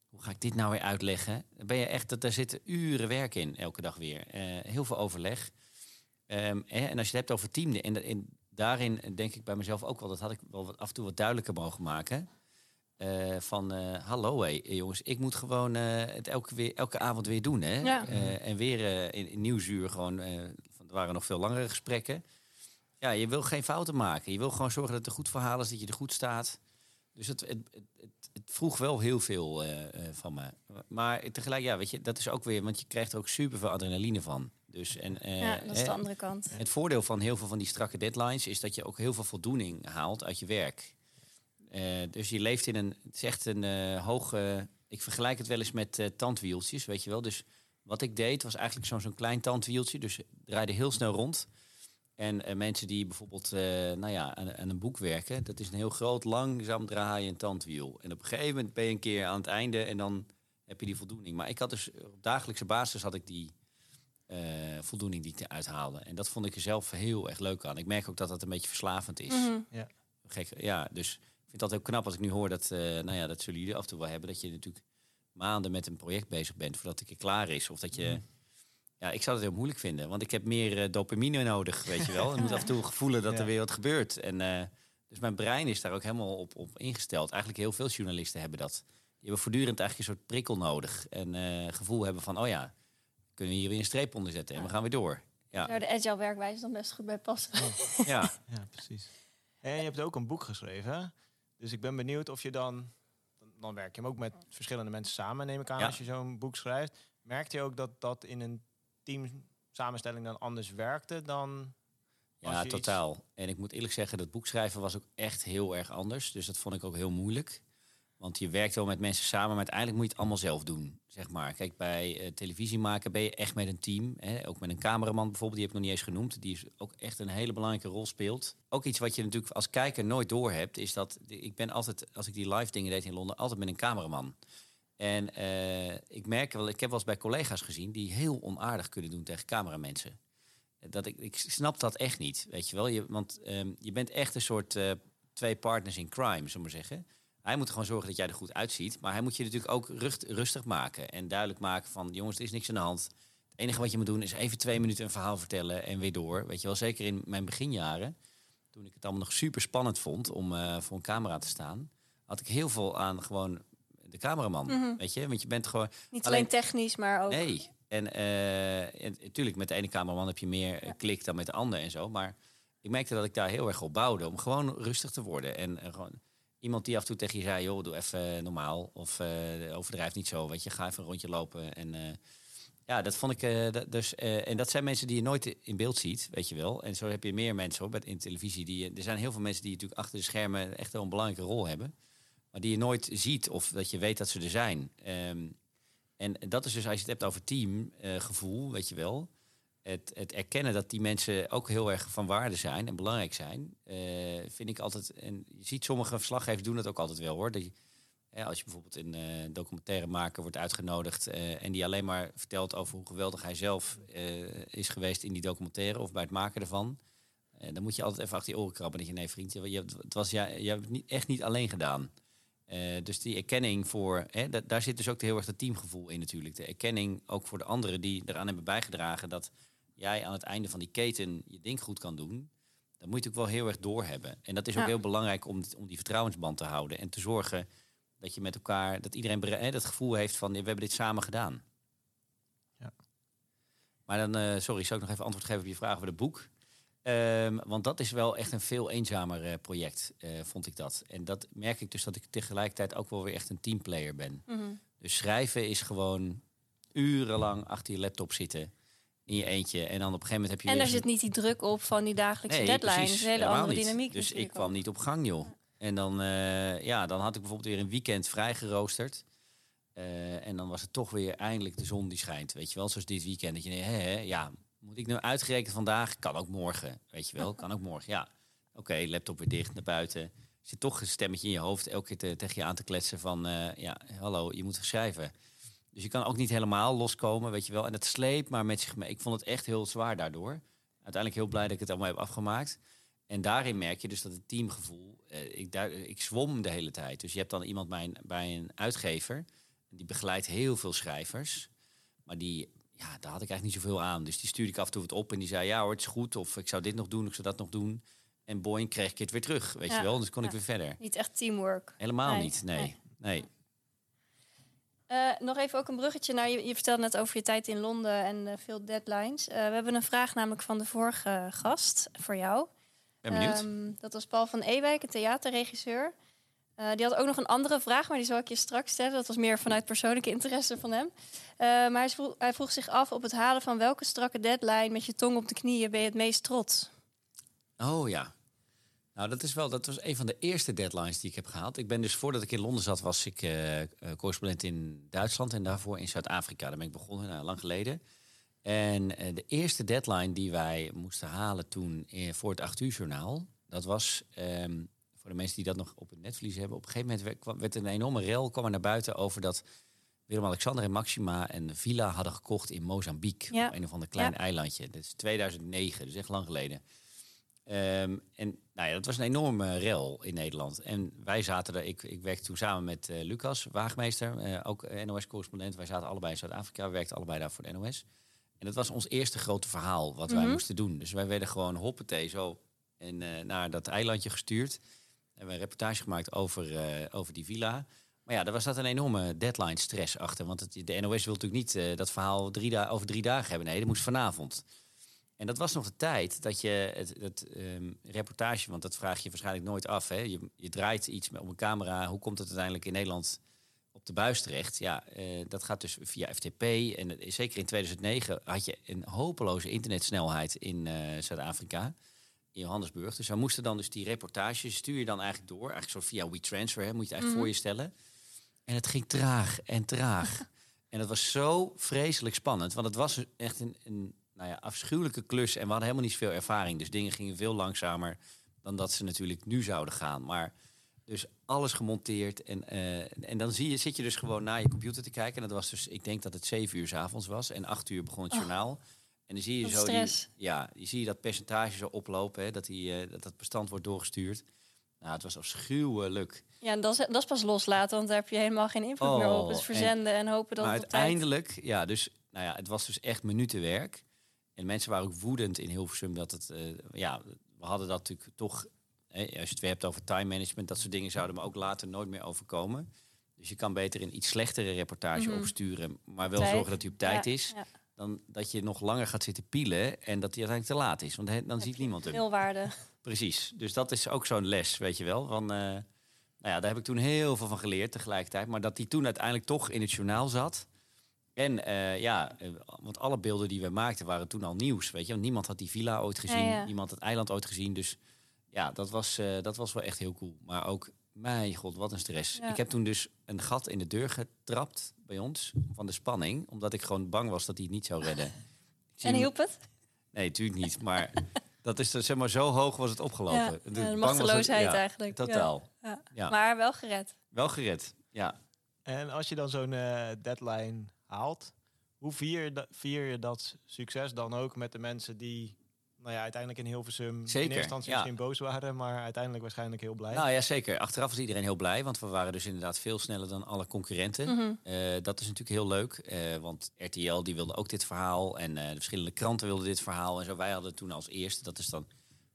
Hoe ga ik dit nou weer uitleggen? Ben je echt, dat, daar zitten uren werk in, elke dag weer. Heel veel overleg. Ehm, en als je het hebt over team... En, en daarin denk ik bij mezelf ook wel... dat had ik wel af en toe wat duidelijker mogen maken... Eh, van eh, hallo hé, jongens, ik moet gewoon eh, het elke, weer, elke avond weer doen. Hè? Ja. Eh, en weer eh, in, in Nieuwsuur gewoon, eh, er waren nog veel langere gesprekken. Ja, je wil geen fouten maken. Je wil gewoon zorgen dat het een goed verhaal is, dat je er goed staat. Dus het, het, het, het, vroeg wel heel veel eh, eh, van me. Maar tegelijk, ja, weet je, dat is ook weer, want je krijgt er ook super veel adrenaline van. Dus, en, eh, ja, dat is de andere kant. het voordeel van heel veel van die strakke deadlines is dat je ook heel veel voldoening haalt uit je werk. Eh, dus je leeft in een, het is echt een eh, hoge, ik vergelijk het wel eens met tandwieltjes, weet je wel. Dus wat ik deed was eigenlijk zo'n zo'n klein tandwieltje, dus draaide heel snel rond. En mensen die bijvoorbeeld nou ja, aan, aan een boek werken, dat is een heel groot, langzaam draaien tandwiel. En op een gegeven moment ben je een keer aan het einde en dan heb je die voldoening. Maar ik had dus op dagelijkse basis had ik die eh, voldoening die ik eruit haalde. En dat vond ik er zelf heel erg leuk aan. Ik merk ook dat dat een beetje verslavend is. Mhm. Gek, ja, dus ik vind dat heel knap als ik nu hoor dat, eh, nou ja, dat zullen jullie af en toe wel hebben, dat je natuurlijk maanden met een project bezig bent voordat het een keer klaar is. Of dat je, ja, ik zou het heel moeilijk vinden, want ik heb meer eh, dopamine nodig, weet je wel. *laughs* Ik moet af en toe voelen dat Ja. er weer wat gebeurt. En eh, dus mijn brein is daar ook helemaal op, op ingesteld. Eigenlijk heel veel journalisten hebben dat. Die hebben voortdurend eigenlijk een soort prikkel nodig en eh, gevoel hebben van, oh ja, kunnen we hier weer een streep onder zetten en we gaan weer door. Ja, Daar de agile werkwijze dan best goed bij passen. ja. *laughs* Ja, precies. En je hebt ook een boek geschreven. Dus ik ben benieuwd of je dan... dan- Dan werk je hem ook met verschillende mensen samen, neem ik aan, Ja. als je zo'n boek schrijft. Merkte je ook dat dat in een team samenstelling dan anders werkte dan... Ja, iets- totaal. En ik moet eerlijk zeggen, dat boek schrijven was ook echt heel erg anders. Dus dat vond ik ook heel moeilijk. Want je werkt wel met mensen samen, maar uiteindelijk moet je het allemaal zelf doen. Zeg maar. Kijk, bij uh, televisie maken ben je echt met een team. Hè? Ook met een cameraman bijvoorbeeld, die heb ik nog niet eens genoemd. Die is ook echt een hele belangrijke rol speelt. Ook iets wat je natuurlijk als kijker nooit doorhebt, is dat ik ben altijd, als ik die live dingen deed in Londen, altijd met een cameraman. En uh, ik merk wel, ik heb wel eens bij collega's gezien die heel onaardig kunnen doen tegen cameramensen. Dat ik, ik snap dat echt niet, weet je wel. Je, want um, je bent echt een soort uh, twee partners in crime, zullen maar zeggen. Hij moet gewoon zorgen dat jij er goed uitziet. Maar hij moet je natuurlijk ook rustig maken. En duidelijk maken van, jongens, er is niks aan de hand. Het enige wat je moet doen is even twee minuten een verhaal vertellen en weer door. Weet je wel, zeker in mijn beginjaren. Toen ik het allemaal nog super spannend vond om uh, voor een camera te staan. Had ik heel veel aan gewoon de cameraman. Mm -hmm. Weet je, want je bent gewoon... Niet alleen, alleen technisch, maar ook... Nee, en natuurlijk, uh, met de ene cameraman heb je meer ja. klik dan met de ander en zo. Maar ik merkte dat ik daar heel erg op bouwde. Om gewoon rustig te worden. En uh, gewoon iemand die af en toe tegen je zei, joh, doe even normaal. Of uh, overdrijf niet zo, weet je. Ga even een rondje lopen. En uh, ja, dat vond ik dus... en dat zijn mensen die je nooit in beeld ziet, weet je wel. En zo heb je meer mensen hoor, in televisie. Die, er zijn heel veel mensen die natuurlijk achter de schermen echt een belangrijke rol hebben. Maar die je nooit ziet of dat je weet dat ze er zijn. Um, en dat is dus, als je het hebt over teamgevoel, weet je wel het, het, erkennen dat die mensen ook heel erg van waarde zijn en belangrijk zijn, uh, vind ik altijd. En je ziet sommige verslaggevers doen dat ook altijd wel hoor. Dat als je bijvoorbeeld een uh, documentaire maker wordt uitgenodigd uh, en die alleen maar vertelt over hoe geweldig hij zelf is geweest in die documentaire of bij het maken ervan. dan moet je altijd even achter je oren krabben. Dat je nee, vriend, je, het was, ja, je hebt het niet, echt niet alleen gedaan. dus die erkenning voor, hè, dat, daar zit dus ook heel erg het teamgevoel in natuurlijk. De erkenning ook voor de anderen die eraan hebben bijgedragen dat jij aan het einde van die keten je ding goed kan doen, dan moet je het ook wel heel erg doorhebben. En dat is ook ja. heel belangrijk om, om die vertrouwensband te houden en te zorgen dat je met elkaar, dat iedereen hè, dat gevoel heeft van we hebben dit samen gedaan. Ja. Maar dan, uh, sorry, zou ik nog even antwoord geven op je vraag over het boek. Um, want dat is wel echt een veel eenzamer uh, project, uh, vond ik dat. En dat merk ik dus dat ik tegelijkertijd ook wel weer echt een teamplayer ben. Mm -hmm. Dus schrijven is gewoon urenlang achter je laptop zitten in je eentje. En dan op een gegeven moment heb je. En daar zit niet die druk op van die dagelijkse nee, deadline. Precies, een hele andere niet. dynamiek. Dus ik kwam niet op gang, joh. En dan, uh, ja, dan had ik bijvoorbeeld weer een weekend vrijgeroosterd. Uh, en dan was het toch weer eindelijk de zon die schijnt. Weet je wel, zoals dit weekend. Dat je denkt, hè, ja, moet ik nou uitgerekend vandaag? Kan ook morgen. Weet je wel, kan ook morgen. Ja, oké, okay, laptop weer dicht naar buiten. Zit toch een stemmetje in je hoofd elke keer te, tegen je aan te kletsen van... Uh, ja, hallo, je moet schrijven. Dus je kan ook niet helemaal loskomen, weet je wel. En het sleept maar met zich mee. Ik vond het echt heel zwaar daardoor. Uiteindelijk heel blij dat ik het allemaal heb afgemaakt. En daarin merk je dus dat het teamgevoel... Eh, ik, daar, ik zwom de hele tijd. Dus je hebt dan iemand bij een, bij een uitgever... die begeleidt heel veel schrijvers. Maar die, ja, daar had ik eigenlijk niet zoveel aan. Dus die stuurde ik af en toe wat op en die zei... ja hoor, het is goed. Of ik zou dit nog doen, ik zou dat nog doen. En boing, kreeg ik het weer terug, weet ja. je wel. Dus kon ja. ik weer verder. Niet echt teamwork. Helemaal nee. niet, nee. nee. nee. Uh, nog even ook een bruggetje naar je. Je vertelde net over je tijd in Londen en uh, veel deadlines. Uh, we hebben een vraag namelijk van de vorige gast voor jou. Ben benieuwd. Um, dat was Paul van Ewijk, een theaterregisseur. die had ook nog een andere vraag, maar die zal ik je straks stellen. Dat was meer vanuit persoonlijke interesse van hem. maar hij vroeg, hij vroeg zich af op het halen van welke strakke deadline met je tong op de knieën ben je het meest trots? Oh ja, nou, dat, is wel, dat was een van de eerste deadlines die ik heb gehaald. Ik ben dus voordat ik in Londen zat, was ik uh, correspondent in Duitsland en daarvoor in Zuid-Afrika. Daar ben ik begonnen, nou, lang geleden. En uh, de eerste deadline die wij moesten halen toen voor het 8 uur journaal, dat was, um, voor de mensen die dat nog op het netvlies hebben, op een gegeven moment werd, werd een enorme rel, kwam er naar buiten over dat Willem-Alexander en Maxima een villa hadden gekocht in Mozambique, ja. op een of ander klein ja. eilandje. Dat is 2009, dus echt lang geleden. Um, en nou ja, dat was een enorme rel in Nederland. En wij zaten er, ik, ik werkte toen samen met uh, Lucas Waagmeester, uh, ook NOS-correspondent. Wij zaten allebei in Zuid-Afrika, we werkten allebei daar voor de NOS. En dat was ons eerste grote verhaal wat wij mm -hmm. moesten doen. Dus wij werden gewoon hoppetee zo en, uh, naar dat eilandje gestuurd. En we een reportage gemaakt over, over die villa. Maar ja, daar was dat een enorme deadline stress achter. Want het, de NOS wil natuurlijk niet dat verhaal drie over drie dagen hebben. Nee, dat moest vanavond. En dat was nog de tijd dat je het, het um, reportage, want dat vraag je waarschijnlijk nooit af. Hè? Je, je draait iets op een camera. Hoe komt het uiteindelijk in Nederland op de buis terecht? Ja, uh, dat gaat dus via FTP. En zeker in 2009 had je een hopeloze internetsnelheid in uh, Zuid-Afrika, in Johannesburg. Dus we moesten dan dus die reportages stuur je dan eigenlijk door. Eigenlijk zo via WeTransfer, hè, moet je het eigenlijk mm voor je stellen. En het ging traag en traag. *laughs* en het was zo vreselijk spannend. Want het was echt een, een nou ja, afschuwelijke klus. En we hadden helemaal niet zoveel ervaring. Dus dingen gingen veel langzamer dan dat ze natuurlijk nu zouden gaan. Maar dus alles gemonteerd. En, eh, en dan zie je, zit je dus gewoon naar je computer te kijken. En dat was dus, ik denk dat het zeven uur s avonds was. En acht uur begon het Oh. journaal. En dan zie je zo die, ja, je zie je dat percentage zo oplopen. Hè, dat, die, eh, dat dat bestand wordt doorgestuurd. Nou, het was afschuwelijk. Ja, en dat is, dat is pas loslaten, want daar heb je helemaal geen invloed meer op. Oh, en- verzenden en, hopen dat maar het tijd... uiteindelijk, ja, dus, nou ja, het was dus echt minutenwerk. En mensen waren ook woedend in Hilversum dat het, eh, ja, we hadden dat natuurlijk toch, hè, als je het weer hebt over time management, dat soort dingen zouden me ook later nooit meer overkomen. Dus je kan beter een iets slechtere reportage Mhm. opsturen, maar wel Tijd. zorgen dat hij op tijd Ja, is, ja. dan dat je nog langer gaat zitten pielen en dat hij uiteindelijk te laat is. Want dan ziet niemand hem. Waarde. *laughs* Precies. Dus dat is ook zo'n les, weet je wel. Van, eh, nou ja, daar heb ik toen heel veel van geleerd tegelijkertijd. Maar dat die toen uiteindelijk toch in het journaal zat. En eh, ja, eh, want alle beelden die we maakten waren toen al nieuws, weet je. Want niemand had die villa ooit gezien, Ja, ja. niemand had het eiland ooit gezien. Dus ja, dat was, eh, dat was wel echt heel cool. Maar ook, mijn god, wat een stress. Ja. Ik heb toen dus een gat in de deur getrapt bij ons van de spanning. Omdat ik gewoon bang was dat hij het niet zou redden. *laughs* En hielp het? Nee, natuurlijk niet. Maar *laughs* dat is dus, zeg maar zo hoog was het opgelopen. Ja, ja, de machteloosheid ja, eigenlijk. Ja. Totaal. Ja. Ja. Maar wel gered. Wel gered. Ja. En als je dan zo'n eh, deadline haalt, hoe vier vier je dat succes dan ook met de mensen die nou ja, uiteindelijk in Hilversum in Zeker, eerste instantie ja. misschien boos waren, maar uiteindelijk waarschijnlijk heel blij? Nou ja, zeker. Achteraf was iedereen heel blij, want we waren dus inderdaad veel sneller dan alle concurrenten. Mhm. Eh, dat is natuurlijk heel leuk, eh, want RTL die wilde ook dit verhaal en eh, de verschillende kranten wilden dit verhaal. En zo, wij hadden toen als eerste, dat is dan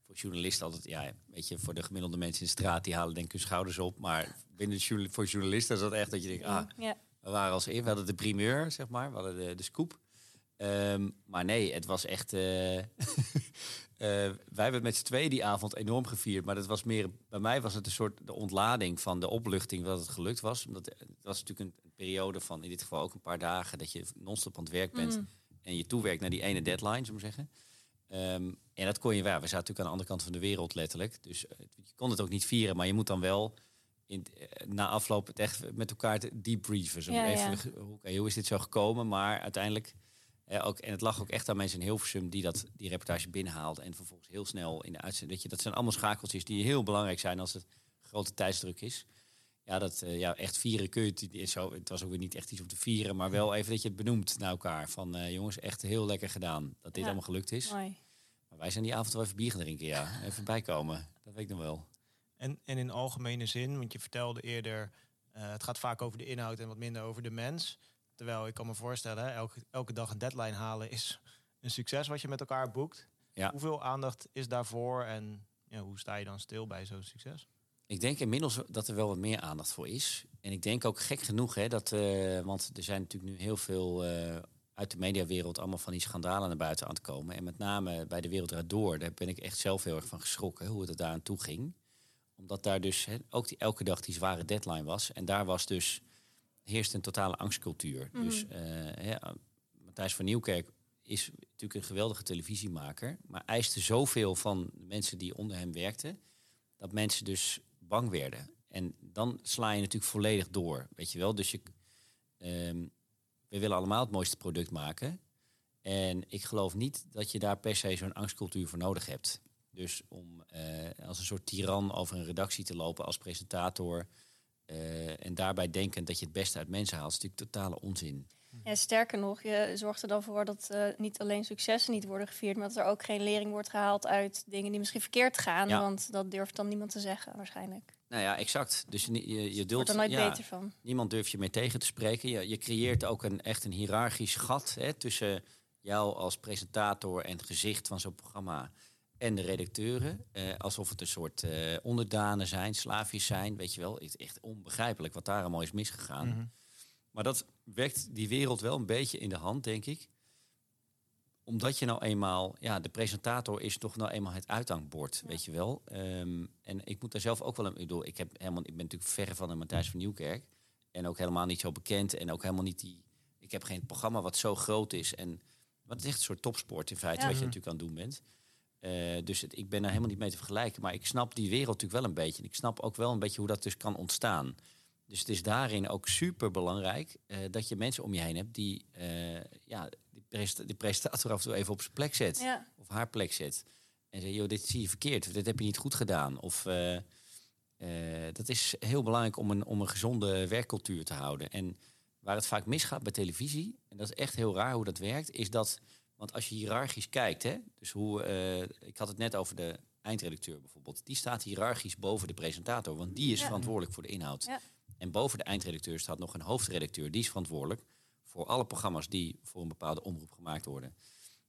voor journalisten altijd, ja, weet je, voor de gemiddelde mensen in de straat, die halen denk ik hun schouders op. Maar binnen voor journalisten is dat echt dat je denkt, ah, Ja. We waren als eerst, we hadden de primeur, zeg maar, we hadden de, de scoop. Ehm, maar nee, het was echt. eh, *laughs* eh, wij hebben met z'n tweeën die avond enorm gevierd. Maar dat was meer. Bij mij was het een soort de ontlading van de opluchting dat het gelukt was. Omdat het was natuurlijk een, periode van in dit geval ook een paar dagen dat je non-stop aan het werk bent. Mhm. En je toewerkt naar die ene deadline, zullen we maar zeggen. Ehm, en dat kon je wel. We zaten natuurlijk aan de andere kant van de wereld, letterlijk. Dus eh, je kon het ook niet vieren, maar je moet dan wel in, eh, na afloop het echt met elkaar te debriefen. Zo Ja, even, ja. hoe is dit zo gekomen? Maar uiteindelijk, eh, ook, en het lag ook echt aan mensen in Hilversum die dat, die reportage binnenhaalden. En vervolgens heel snel in de uitzending. Dat, je, dat zijn allemaal schakeltjes die heel belangrijk zijn als het grote tijdsdruk is. Ja, dat, eh, ja, echt vieren kun je het zo. Het was ook weer niet echt iets om te vieren, maar wel even dat je het benoemt naar elkaar. Van jongens, echt heel lekker gedaan dat dit Ja. allemaal gelukt is. Mooi. Maar wij zijn die avond wel even bier gaan drinken, ja. Even bijkomen. Dat weet ik nog wel. En, en in algemene zin, want je vertelde eerder, eh, het gaat vaak over de inhoud en wat minder over de mens. Terwijl ik kan me voorstellen, elke, elke dag een deadline halen is *laughs* een succes wat je met elkaar boekt. Ja. Hoeveel aandacht is daarvoor en ja, hoe sta je dan stil bij zo'n succes? Ik denk inmiddels dat er wel wat meer aandacht voor is. En ik denk ook gek genoeg, hè, dat, eh, want er zijn natuurlijk nu heel veel eh, uit de mediawereld allemaal van die schandalen naar buiten aan het komen. En met name bij de Wereld Door, daar ben ik echt zelf heel erg van geschrokken hoe het er daar aan toe ging. Omdat daar dus ook die, elke dag die zware deadline was. En daar was dus, heerst een totale angstcultuur. Mhm. Dus eh, Matthijs van Nieuwkerk is natuurlijk een geweldige televisiemaker. Maar eiste zoveel van de mensen die onder hem werkten. Dat mensen dus bang werden. En dan sla je natuurlijk volledig door. Weet je wel? Dus je, ehm, we willen allemaal het mooiste product maken. En ik geloof niet dat je daar per se zo'n angstcultuur voor nodig hebt. Dus om eh, als een soort tiran over een redactie te lopen als presentator. eh, en daarbij denkend dat je het beste uit mensen haalt, is natuurlijk totale onzin. Ja, sterker nog, je zorgt er dan voor dat eh, niet alleen successen niet worden gevierd, maar dat er ook geen lering wordt gehaald uit dingen die misschien verkeerd gaan. Ja. Want dat durft dan niemand te zeggen, waarschijnlijk. Nou ja, exact. Dus je, je, dult, er nooit ja, beter van. Niemand durft je meer tegen te spreken. Je, je creëert ook een, echt een hiërarchisch gat hè, tussen jou als presentator en gezicht van zo'n programma en de redacteuren. Eh, alsof het een soort eh, onderdanen zijn, slaafjes zijn. Weet je wel, Het is echt onbegrijpelijk wat daar allemaal is misgegaan. Mhm. Maar dat werkt die wereld wel een beetje in de hand, denk ik. Omdat je nou eenmaal, ja, de presentator is toch nou eenmaal het uithangbord, weet je wel. Ehm, en ik moet daar zelf ook wel een, ik bedoel, ik, heb helemaal, ik ben natuurlijk verre van een Matthijs van Nieuwkerk. En ook helemaal niet zo bekend. En ook helemaal niet die, ik heb geen programma wat zo groot is. En wat het is echt een soort topsport in feite, Ja. wat je natuurlijk aan het doen bent. Eh, dus het, ik ben daar helemaal niet mee te vergelijken. Maar ik snap die wereld natuurlijk wel een beetje. En ik snap ook wel een beetje hoe dat dus kan ontstaan. Dus het is daarin ook super belangrijk dat je mensen om je heen hebt die ja, die, presenta die presentator af en toe even op zijn plek zet. Ja. Of haar plek zet. En zeg, joh, dit zie je verkeerd. Dit heb je niet goed gedaan. Of dat is heel belangrijk om een, om een gezonde werkcultuur te houden. En waar het vaak misgaat bij televisie, en dat is echt heel raar hoe dat werkt, is dat, want als je hiërarchisch kijkt, hè, dus hoe, ik had het net over de eindredacteur bijvoorbeeld, die staat hiërarchisch boven de presentator, want die is verantwoordelijk voor de inhoud. Ja. En boven de eindredacteur staat nog een hoofdredacteur, die is verantwoordelijk voor alle programma's die voor een bepaalde omroep gemaakt worden.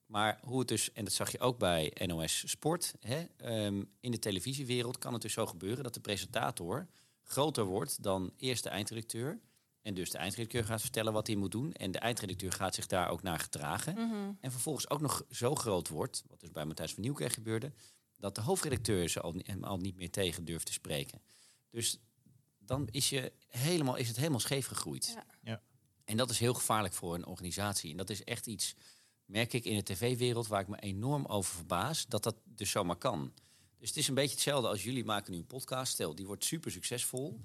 Maar hoe het dus, en dat zag je ook bij NOS Sport, hè, um, in de televisiewereld kan het dus zo gebeuren dat de presentator groter wordt dan eerst de eindredacteur. En dus de eindredacteur gaat vertellen wat hij moet doen. En de eindredacteur gaat zich daar ook naar gedragen. En vervolgens ook nog zo groot wordt, wat dus bij Matthijs van Nieuwkerk gebeurde, dat de hoofdredacteur ze al, hem al niet meer tegen durft te spreken. Dus dan is, je helemaal, is het helemaal scheef gegroeid. Ja. Ja. En dat is heel gevaarlijk voor een organisatie. En dat is echt iets, merk ik in de tv-wereld, waar ik me enorm over verbaas, dat dat dus zomaar kan. Dus het is een beetje hetzelfde als jullie maken nu een podcast. Stel, die wordt super succesvol.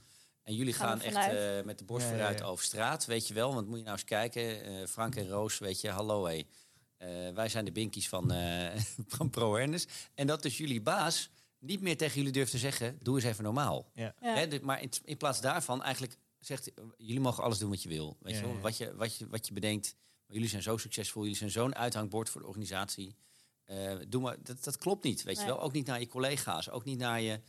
En jullie Gaan echt eh, met de borst vooruit ja. over straat, weet je wel. Want moet je nou eens kijken, eh, Frank en Roos, weet je, hallo hé. Eh, wij zijn de binkies van, eh *laughs* van Pro Ernest. En dat dus jullie baas niet meer tegen jullie durft te zeggen, doe eens even normaal. Ja. Ja. Hè, maar in, in plaats daarvan eigenlijk zegt, jullie mogen alles doen wat je wil. Weet Ja, je wel? ja. Wat, je, wat, je, wat je bedenkt. Maar jullie zijn zo succesvol, jullie zijn zo'n uithangbord voor de organisatie. Eh, doe maar, dat, dat klopt niet, weet Nee. je wel. Ook niet naar je collega's, ook niet naar je...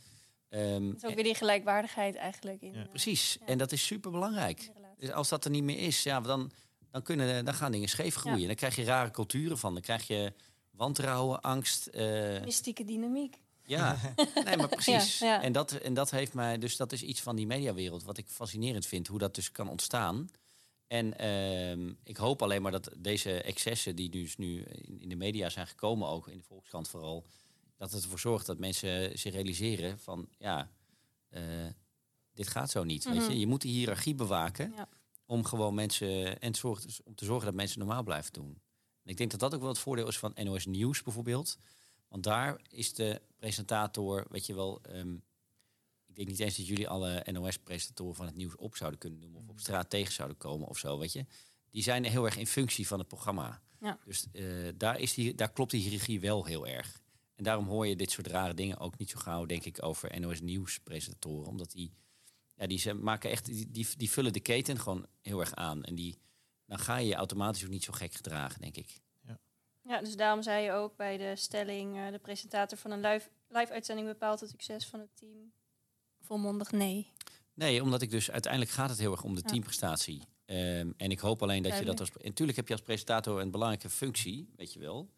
ehm, Het is ook weer die gelijkwaardigheid eigenlijk in, Ja. eh, Precies, Ja. en dat is super belangrijk. Dus als dat er niet meer is, ja, dan, dan, kunnen, dan gaan dingen scheef groeien. Ja. Dan krijg je rare culturen van. Dan krijg je wantrouwen, angst. eh, Mystieke dynamiek. ja, *laughs* nee, maar precies. Ja, ja. En, dat, en dat heeft mij, dus dat is iets van die mediawereld wat ik fascinerend vind, hoe dat dus kan ontstaan. En ehm, ik hoop alleen maar dat deze excessen die dus nu in, in de media zijn gekomen, ook in de Volkskrant vooral, dat het ervoor zorgt dat mensen zich realiseren van ja, eh, dit gaat zo niet. weet Mhm. je? je moet die hiërarchie bewaken Ja. om gewoon mensen en zorg, om te zorgen dat mensen normaal blijven doen. En ik denk dat dat ook wel het voordeel is van NOS Nieuws bijvoorbeeld. Want daar is de presentator, weet je wel, ehm, ik denk niet eens dat jullie alle NOS-presentatoren van het nieuws op zouden kunnen noemen of op straat tegen zouden komen of zo, weet je. Die zijn heel erg in functie van het programma. Ja. Dus eh, daar, is die, daar klopt die hiërarchie wel heel erg. En daarom hoor je dit soort rare dingen ook niet zo gauw, denk ik, over NOS Nieuws-presentatoren. Omdat die, ja, die ze maken echt, die, die, die vullen de keten gewoon heel erg aan. En die, dan ga je je automatisch ook niet zo gek gedragen, denk ik. Ja, dus daarom zei je ook bij de stelling, eh, de presentator van een live, live-uitzending bepaalt het succes van het team. Volmondig nee. Nee, omdat ik dus uiteindelijk gaat het heel erg om de Ja. teamprestatie. Ehm, en ik hoop alleen dat je dat als. En natuurlijk heb je als presentator een belangrijke functie, weet je wel.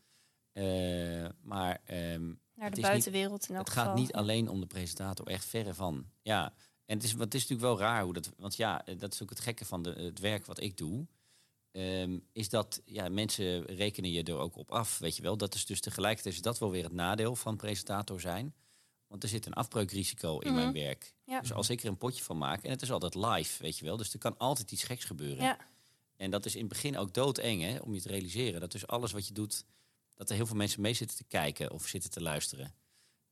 Eh, maar ehm, Naar Het de buitenwereld in elk het gaat niet alleen om de presentator, echt verre van. Ja, en het is, wat is natuurlijk wel raar hoe dat. Want ja, eh, dat is ook het gekke van de, het werk wat ik doe. ehm, is dat ja, mensen rekenen je er ook op af, weet je wel. Dat is dus tegelijkertijd is dat wel weer het nadeel van presentator zijn. Want er zit een afbreukrisico in mijn Mhm. werk. Ja. Dus als ik er een potje van maak, en het is altijd live, weet je wel. Dus er kan altijd iets geks gebeuren. Ja, En dat is in het begin ook doodeng, hè, om je te realiseren. Dat dus alles wat je doet, dat er heel veel mensen mee zitten te kijken of zitten te luisteren.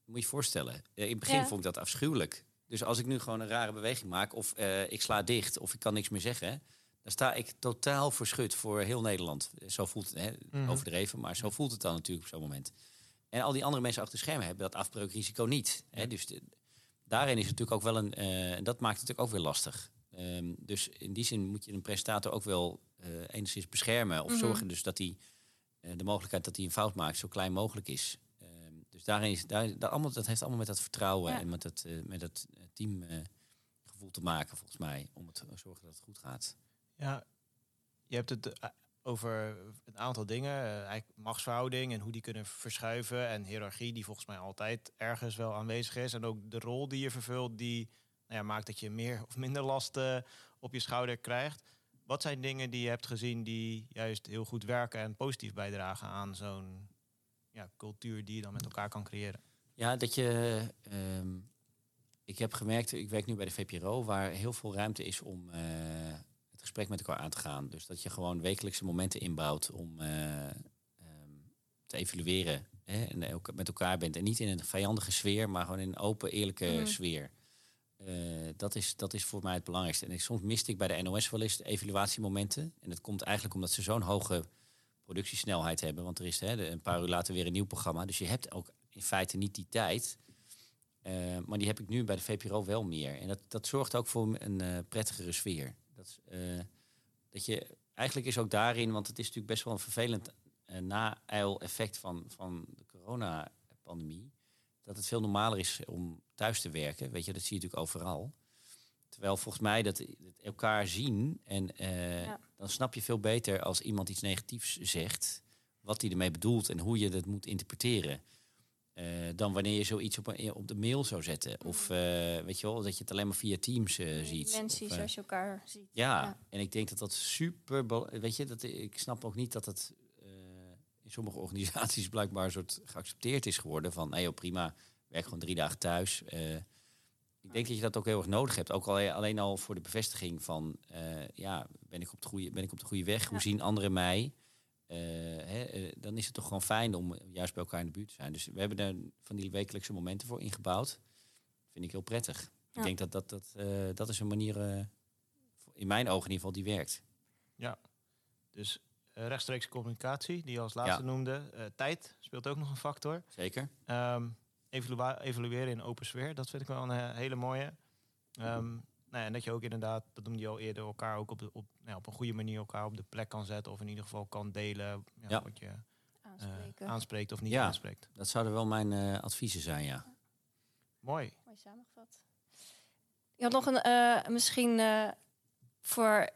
Moet je je voorstellen. In het begin Ja. vond ik dat afschuwelijk. Dus als ik nu gewoon een rare beweging maak, of eh, ik sla dicht, of ik kan niks meer zeggen, dan sta ik totaal verschut voor heel Nederland. Zo voelt het, hè, Mhm. overdreven, maar zo voelt het dan natuurlijk op zo'n moment. En al die andere mensen achter de schermen hebben dat afbreukrisico niet. Hè, dus de- daarin is het natuurlijk ook wel een, en dat maakt het natuurlijk ook weer lastig. Ehm, dus in die zin moet je een presentator ook wel eh, enigszins beschermen. Of Mhm. zorgen dus dat hij de mogelijkheid dat hij een fout maakt zo klein mogelijk is. Ehm, dus daarin is, daar, daar allemaal, dat heeft allemaal met dat vertrouwen Ja. en met dat, eh, met dat eh, teamgevoel te maken, volgens mij. Om het te zorgen dat het goed gaat. Ja, je hebt het eh, over een aantal dingen. eh, eigenlijk machtsverhouding en hoe die kunnen verschuiven. En hiërarchie die volgens mij altijd ergens wel aanwezig is. En ook de rol die je vervult die nou ja, maakt dat je meer of minder last eh, op je schouder krijgt. Wat zijn dingen die je hebt gezien die juist heel goed werken en positief bijdragen aan zo'n ja, cultuur die je dan met elkaar kan creëren? Ja, dat je. ehm, ik heb gemerkt, ik werk nu bij de VPRO, waar heel veel ruimte is om eh, het gesprek met elkaar aan te gaan. Dus dat je gewoon wekelijkse momenten inbouwt om eh, ehm, te evalueren. Hè, en ook met elkaar bent. En niet in een vijandige sfeer, maar gewoon in een open, eerlijke Mhm. sfeer. Eh, dat, is, dat is voor mij het belangrijkste. En ik, soms miste ik bij de NOS wel eens evaluatiemomenten. En dat komt eigenlijk omdat ze zo'n hoge productiesnelheid hebben. Want er is hè, een paar uur later weer een nieuw programma. Dus je hebt ook in feite niet die tijd. Eh, maar die heb ik nu bij de VPRO wel meer. En dat, dat zorgt ook voor een uh, prettigere sfeer. Dat, dat je, eigenlijk is ook daarin, want het is natuurlijk best wel een vervelend na-eil-effect van, van de coronapandemie. Dat het veel normaler is om thuis te werken. Weet je, dat zie je natuurlijk overal. Terwijl volgens mij dat, elkaar zien en uh, dan snap je veel beter als iemand iets negatiefs zegt, wat hij ermee bedoelt en hoe je dat moet interpreteren. Uh, dan wanneer je zoiets op, een, op de mail zou zetten. Of uh, weet je wel, dat je het alleen maar via Teams ziet. Mensen zoals je elkaar ziet. Ja, ja, en ik denk dat dat super. Weet je, dat, ik snap ook niet dat het in sommige *laughs* organisaties blijkbaar een soort geaccepteerd is geworden. Van nee, prima, werk gewoon drie dagen thuis. Uh, ik denk dat je dat ook heel erg nodig hebt. Ook al, alleen al voor de bevestiging van, uh, ja, ben ik op de goede, ben ik op de goede weg? Ja. Hoe zien anderen mij? Uh, hè, dan is het toch gewoon fijn om juist bij elkaar in de buurt te zijn. Dus we hebben er van die wekelijkse momenten voor ingebouwd. Vind ik heel prettig. Ja. Ik denk dat dat, dat, dat is een manier, in mijn ogen in ieder geval, die werkt. Ja, dus rechtstreeks communicatie, die je als laatste ja. noemde. Uh, tijd speelt ook nog een factor. Zeker. Um, evalueren in open sfeer, dat vind ik wel een uh, hele mooie. Um, nou ja, en dat je ook inderdaad, dat noemde je al eerder, elkaar ook op, de, op, nou, op een goede manier elkaar op de plek kan zetten. Of in ieder geval kan delen ja, ja. wat je uh, aanspreekt of niet ja, aanspreekt. Dat zouden wel mijn uh, adviezen zijn, ja. Mooi. Mooi samengevat. Je had nog een, misschien voor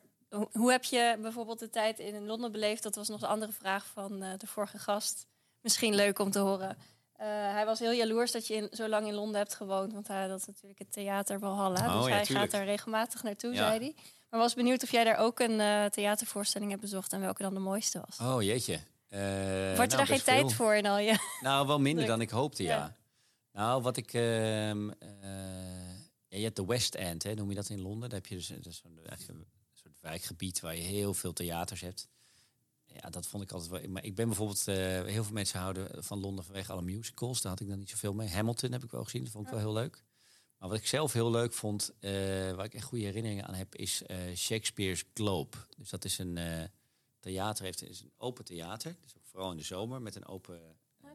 hoe heb je bijvoorbeeld de tijd in Londen beleefd? Dat was nog de andere vraag van uh, de vorige gast. Misschien leuk om te horen. Uh, hij was heel jaloers dat je in, zo lang in Londen hebt gewoond. Want hij had natuurlijk het theater Valhalla. Oh, dus ja, hij tuurlijk. gaat er regelmatig naartoe, ja. zei hij. Maar was benieuwd of jij daar ook een uh, theatervoorstelling hebt bezocht... en welke dan de mooiste was. Oh, jeetje. Uh, Wordt nou, je daar geen tijd voor in al je... *laughs* Nou, wel minder dan ik hoopte, ja. ja. Nou, wat ik... Uh, ja, je hebt de West End, hè, noem je dat in Londen. Daar heb je dus, dus een soort wijkgebied waar je heel veel theaters hebt. Ja, dat vond ik altijd wel. Maar ik ben bijvoorbeeld, uh, heel veel mensen houden van Londen vanwege alle musicals. Daar had ik dan niet zoveel mee. Hamilton heb ik wel gezien, dat vond ik wel heel leuk. Maar wat ik zelf heel leuk vond, uh, waar ik echt goede herinneringen aan heb, is uh, Shakespeare's Globe. Dus dat is een theater, heeft is een open theater. Dus ook vooral in de zomer met een open.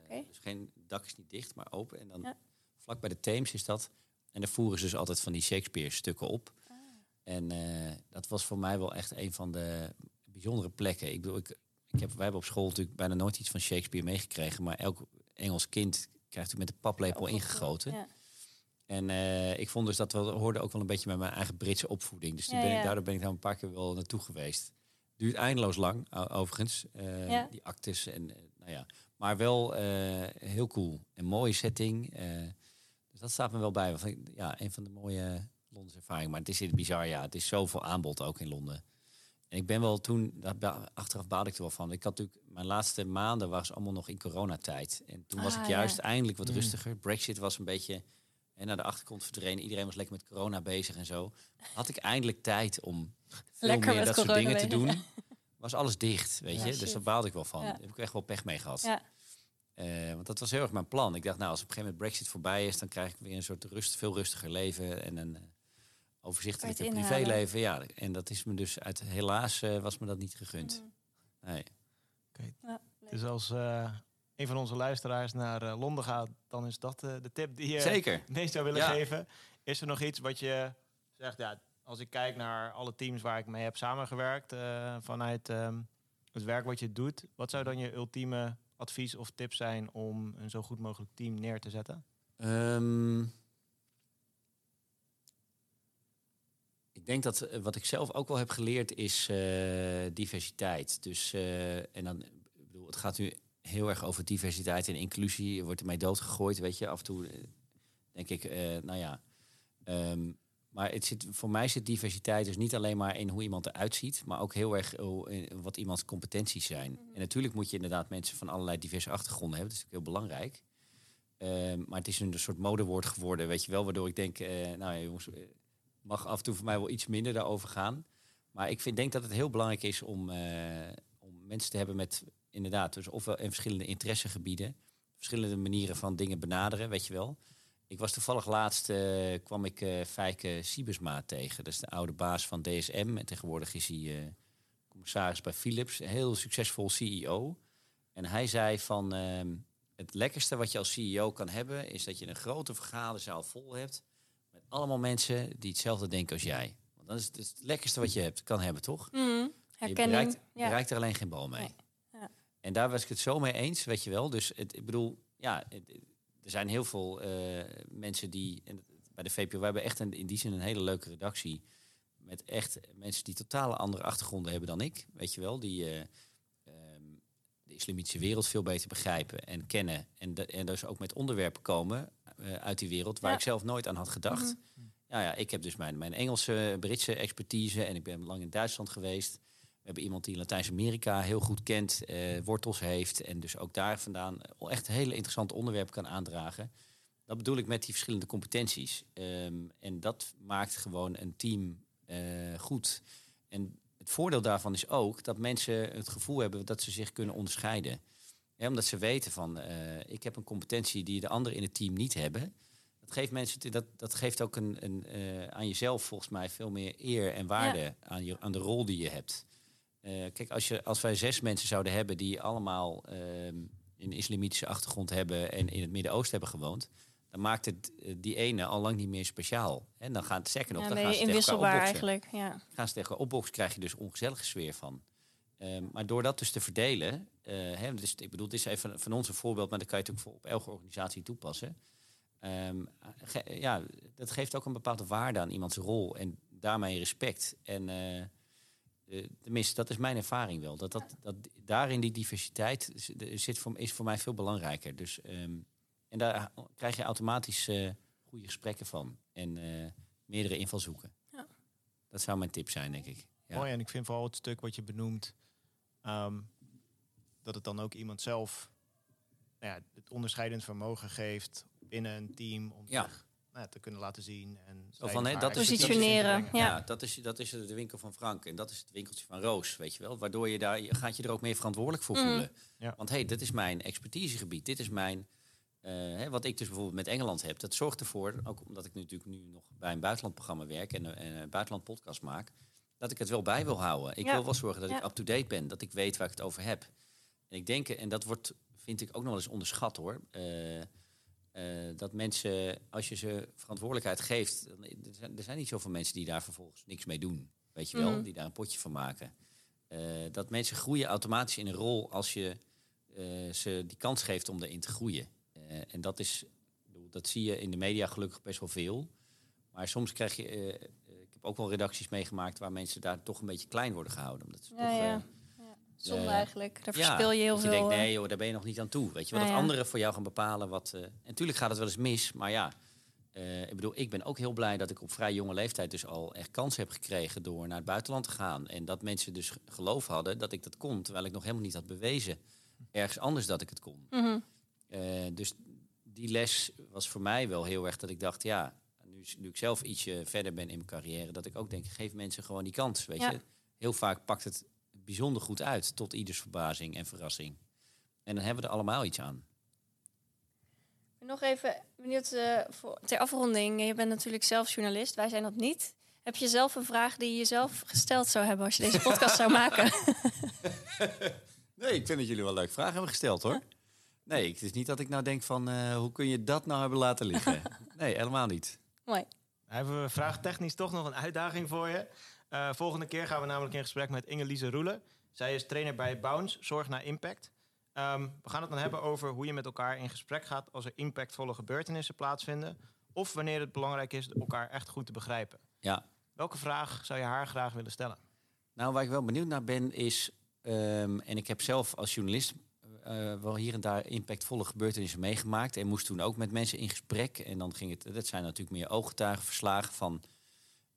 Okay. Dus geen dak is niet dicht, maar open. En dan ja. vlak bij de Theems is dat. En daar voeren ze dus altijd van die Shakespeare stukken op. En uh, dat was voor mij wel echt een van de bijzondere plekken. Ik bedoel, ik, ik heb, wij hebben op school natuurlijk bijna nooit iets van Shakespeare meegekregen. Maar elk Engels kind krijgt natuurlijk met de paplepel ingegoten. Ja. En uh, ik vond dus dat wel, hoorde ook wel een beetje met mijn eigen Britse opvoeding. Dus ben ik, daardoor ben ik daar een paar keer wel naartoe geweest. Duurt eindeloos lang, overigens. Uh, ja. Die actes en nou ja. Maar wel heel cool. Een mooie setting. dus dat staat me wel bij. Ja, een van de mooie Londense ervaring. Maar het is bizar, ja. Het is zoveel aanbod ook in Londen. En ik ben wel toen, achteraf baalde ik er wel van. Ik had natuurlijk, mijn laatste maanden was allemaal nog in coronatijd. En toen was Ah, ik juist eindelijk wat rustiger. Brexit was een beetje en naar de achtergrond verdwenen. Iedereen was lekker met corona bezig en zo. Had ik eindelijk tijd om veel Lekker meer dat soort dingen te doen. *laughs* Was alles dicht, weet Ja, je. shit. Dus daar baalde ik wel van. Ja. Daar heb ik echt wel pech mee gehad. Ja. Eh, want dat was heel erg mijn plan. Ik dacht, nou, als op een gegeven moment Brexit voorbij is, dan krijg ik weer een soort rust, veel rustiger leven en een eh, overzichtelijke privéleven. Ja, en dat is me dus uit helaas eh, was me dat niet gegund. Nee. Ja, leuk. Dus als eh, een van onze luisteraars naar eh, Londen gaat, dan is dat de tip die je Zeker. *laughs* meest zou willen Ja. geven. Is er nog iets wat je zegt, ja, als ik kijk naar alle teams waar ik mee heb samengewerkt eh, vanuit ehm, het werk wat je doet, wat zou dan je ultieme advies of tip zijn om een zo goed mogelijk team neer te zetten? Ehm, denk dat eh, wat ik zelf ook wel heb geleerd is eh, diversiteit. Dus, eh, en dan, ik bedoel, het gaat nu heel erg over diversiteit en inclusie. Je wordt ermee doodgegooid, weet je. Af en toe denk ik, nou ja. ehm, maar het zit, voor mij zit diversiteit dus niet alleen maar in hoe iemand eruit ziet, maar ook heel erg oh, in wat iemands competenties zijn. En natuurlijk moet je inderdaad mensen van allerlei diverse achtergronden hebben. Dat is natuurlijk heel belangrijk. Ehm, maar het is een soort modewoord geworden, weet je wel, waardoor ik denk, eh, nou ja, jongens, mag af en toe voor mij wel iets minder daarover gaan. Maar ik vind, denk dat het heel belangrijk is om, eh, om mensen te hebben met inderdaad, dus ofwel in verschillende interessegebieden, verschillende manieren van dingen benaderen, weet je wel. Ik was toevallig laatst, eh, kwam ik eh Fijke Siebersma tegen. Dat is de oude baas van DSM. En tegenwoordig is hij commissaris bij Philips. Heel succesvol CEO. En hij zei van, ehm, het lekkerste wat je als CEO kan hebben... is dat je een grote vergaderzaal vol hebt... allemaal mensen die hetzelfde denken als jij. Want dat is het, lekkerste wat je hebt, kan hebben, toch? Je Herkenning. bereikt, ja. bereikt er alleen geen bal mee. Nee. Ja. En daar was ik het zo mee eens, weet je wel. Dus het, ik bedoel, ja, het- er zijn heel veel eh, mensen die... En bij de VPO, we hebben echt een, in die zin een hele leuke redactie. Met echt mensen die totale andere achtergronden hebben dan ik. Weet je wel, die eh, ehm, de islamitische wereld veel beter begrijpen en kennen. En, de, en dus ook met onderwerpen komen eh, uit die wereld waar Ja. ik zelf nooit aan had gedacht. Ja, ja, ik heb dus mijn, mijn Engelse, Britse expertise en ik ben lang in Duitsland geweest. We hebben iemand die Latijns-Amerika heel goed kent, eh, wortels heeft en dus ook daar vandaan eh, echt hele interessante onderwerpen kan aandragen. Dat bedoel ik met die verschillende competenties. Ehm, en dat maakt gewoon een team eh, goed. En het voordeel daarvan is ook dat mensen het gevoel hebben dat ze zich kunnen onderscheiden. Ja, omdat ze weten van, eh, ik heb een competentie die de anderen in het team niet hebben. Dat geeft mensen, dat, dat geeft ook een, een, eh, aan jezelf volgens mij veel meer eer en waarde aan, je, aan de rol die je hebt. Eh, kijk, als, je, als wij zes mensen zouden hebben die allemaal ehm, een islamitische achtergrond hebben en in het Midden-Oosten hebben gewoond, dan maakt het die ene al lang niet meer speciaal. En dan gaat het zeker nog, Ja, dan gaan ze tegen elkaar inwisselbaar opboksen eigenlijk. Ja. gaan ze tegen opboksen, krijg je dus ongezellige sfeer van. Ehm, maar door dat dus te verdelen, eh, hè, dus, ik bedoel, dit is even van ons een voorbeeld, maar dat kan je natuurlijk voor op elke organisatie toepassen. Ehm, ge- ja, dat geeft ook een bepaalde waarde aan iemands rol en daarmee respect. En eh, eh, tenminste, dat is mijn ervaring wel. Dat, dat, dat daarin die diversiteit zit voor, is voor mij veel belangrijker. Dus, ehm, en daar krijg je automatisch eh, goede gesprekken van en eh, meerdere invalshoeken. Ja. Dat zou mijn tip zijn, denk ik. Ja. Mooi, en ik vind vooral het stuk wat je benoemt, ehm, dat het dan ook iemand zelf nou ja, het onderscheidend vermogen geeft binnen een team om Ja. zich nou ja, te kunnen laten zien. En Zo van, hè, dat Positioneren. Ja. Ja, dat, is, dat is de winkel van Frank en dat is het winkeltje van Roos, weet je wel. Waardoor je daar, je gaat je er ook meer verantwoordelijk voor Mm. voelen. Ja. Want hé, hey, dit is mijn expertisegebied, dit is mijn... eh, hè, wat ik dus bijvoorbeeld met Engeland heb, dat zorgt ervoor, ook omdat ik natuurlijk nu nog bij een buitenlandprogramma werk en een, en een buitenland podcast maak, dat ik het wel bij wil houden. Ik Ja. wil wel zorgen dat Ja. ik up-to-date ben, dat ik weet waar ik het over heb. En ik denk, en dat wordt, vind ik ook nog wel eens onderschat hoor. eh, eh, dat mensen, als je ze verantwoordelijkheid geeft, er, zijn, er zijn niet zoveel mensen die daar vervolgens niks mee doen. Weet je wel, Mhm. die daar een potje van maken. Eh, dat mensen groeien automatisch in een rol als je ze die kans geeft om erin te groeien. En dat is, dat zie je in de media gelukkig best wel veel. Maar soms krijg je, heb ook wel redacties meegemaakt waar mensen daar toch een beetje klein worden gehouden. Omdat ze Ja, toch, ja. eh, Zonde Eh, eigenlijk. Daar verspil je heel dat veel. Je denkt, nee joh, daar ben je nog niet aan toe. Weet je wel, dat anderen voor jou gaan bepalen wat... eh, en natuurlijk gaat het wel eens mis, maar ja... ik bedoel, ik ben ook heel blij dat ik op vrij jonge leeftijd dus al echt kans heb gekregen door naar het buitenland te gaan. En dat mensen dus geloof hadden dat ik dat kon, terwijl ik nog helemaal niet had bewezen ergens anders dat ik het kon. mhm. Dus die les was voor mij wel heel erg dat ik dacht, ja, nu, nu ik zelf ietsje verder ben in mijn carrière, dat ik ook denk, geef mensen gewoon die kans. Weet Ja. je, heel vaak pakt het bijzonder goed uit, tot ieders verbazing en verrassing. En dan hebben we er allemaal iets aan. Nog even benieuwd eh, voor, ter afronding. Je bent natuurlijk zelf journalist, wij zijn dat niet. Heb je zelf een vraag die je zelf gesteld zou hebben als je deze podcast zou maken? *laughs* *laughs* Nee, ik vind dat jullie wel leuke vragen hebben gesteld hoor. Nee, het is niet dat ik nou denk van, eh, hoe kun je dat nou hebben laten liggen? *laughs* Nee, helemaal niet. Mooi. Dan hebben we vraagtechnisch toch nog een uitdaging voor je. Eh, volgende keer gaan we namelijk in gesprek met Inge-Lise Roelen. Zij is trainer bij Bounce, Zorg naar Impact. Ehm, we gaan het dan hebben over hoe je met elkaar in gesprek gaat als er impactvolle gebeurtenissen plaatsvinden. Of wanneer het belangrijk is elkaar echt goed te begrijpen. Ja, Welke vraag zou je haar graag willen stellen? Nou, waar ik wel benieuwd naar ben is, ehm, en ik heb zelf als journalist eh, wel hier en daar impactvolle gebeurtenissen meegemaakt en moest toen ook met mensen in gesprek. En dan ging het, dat zijn natuurlijk meer ooggetuigenverslagen van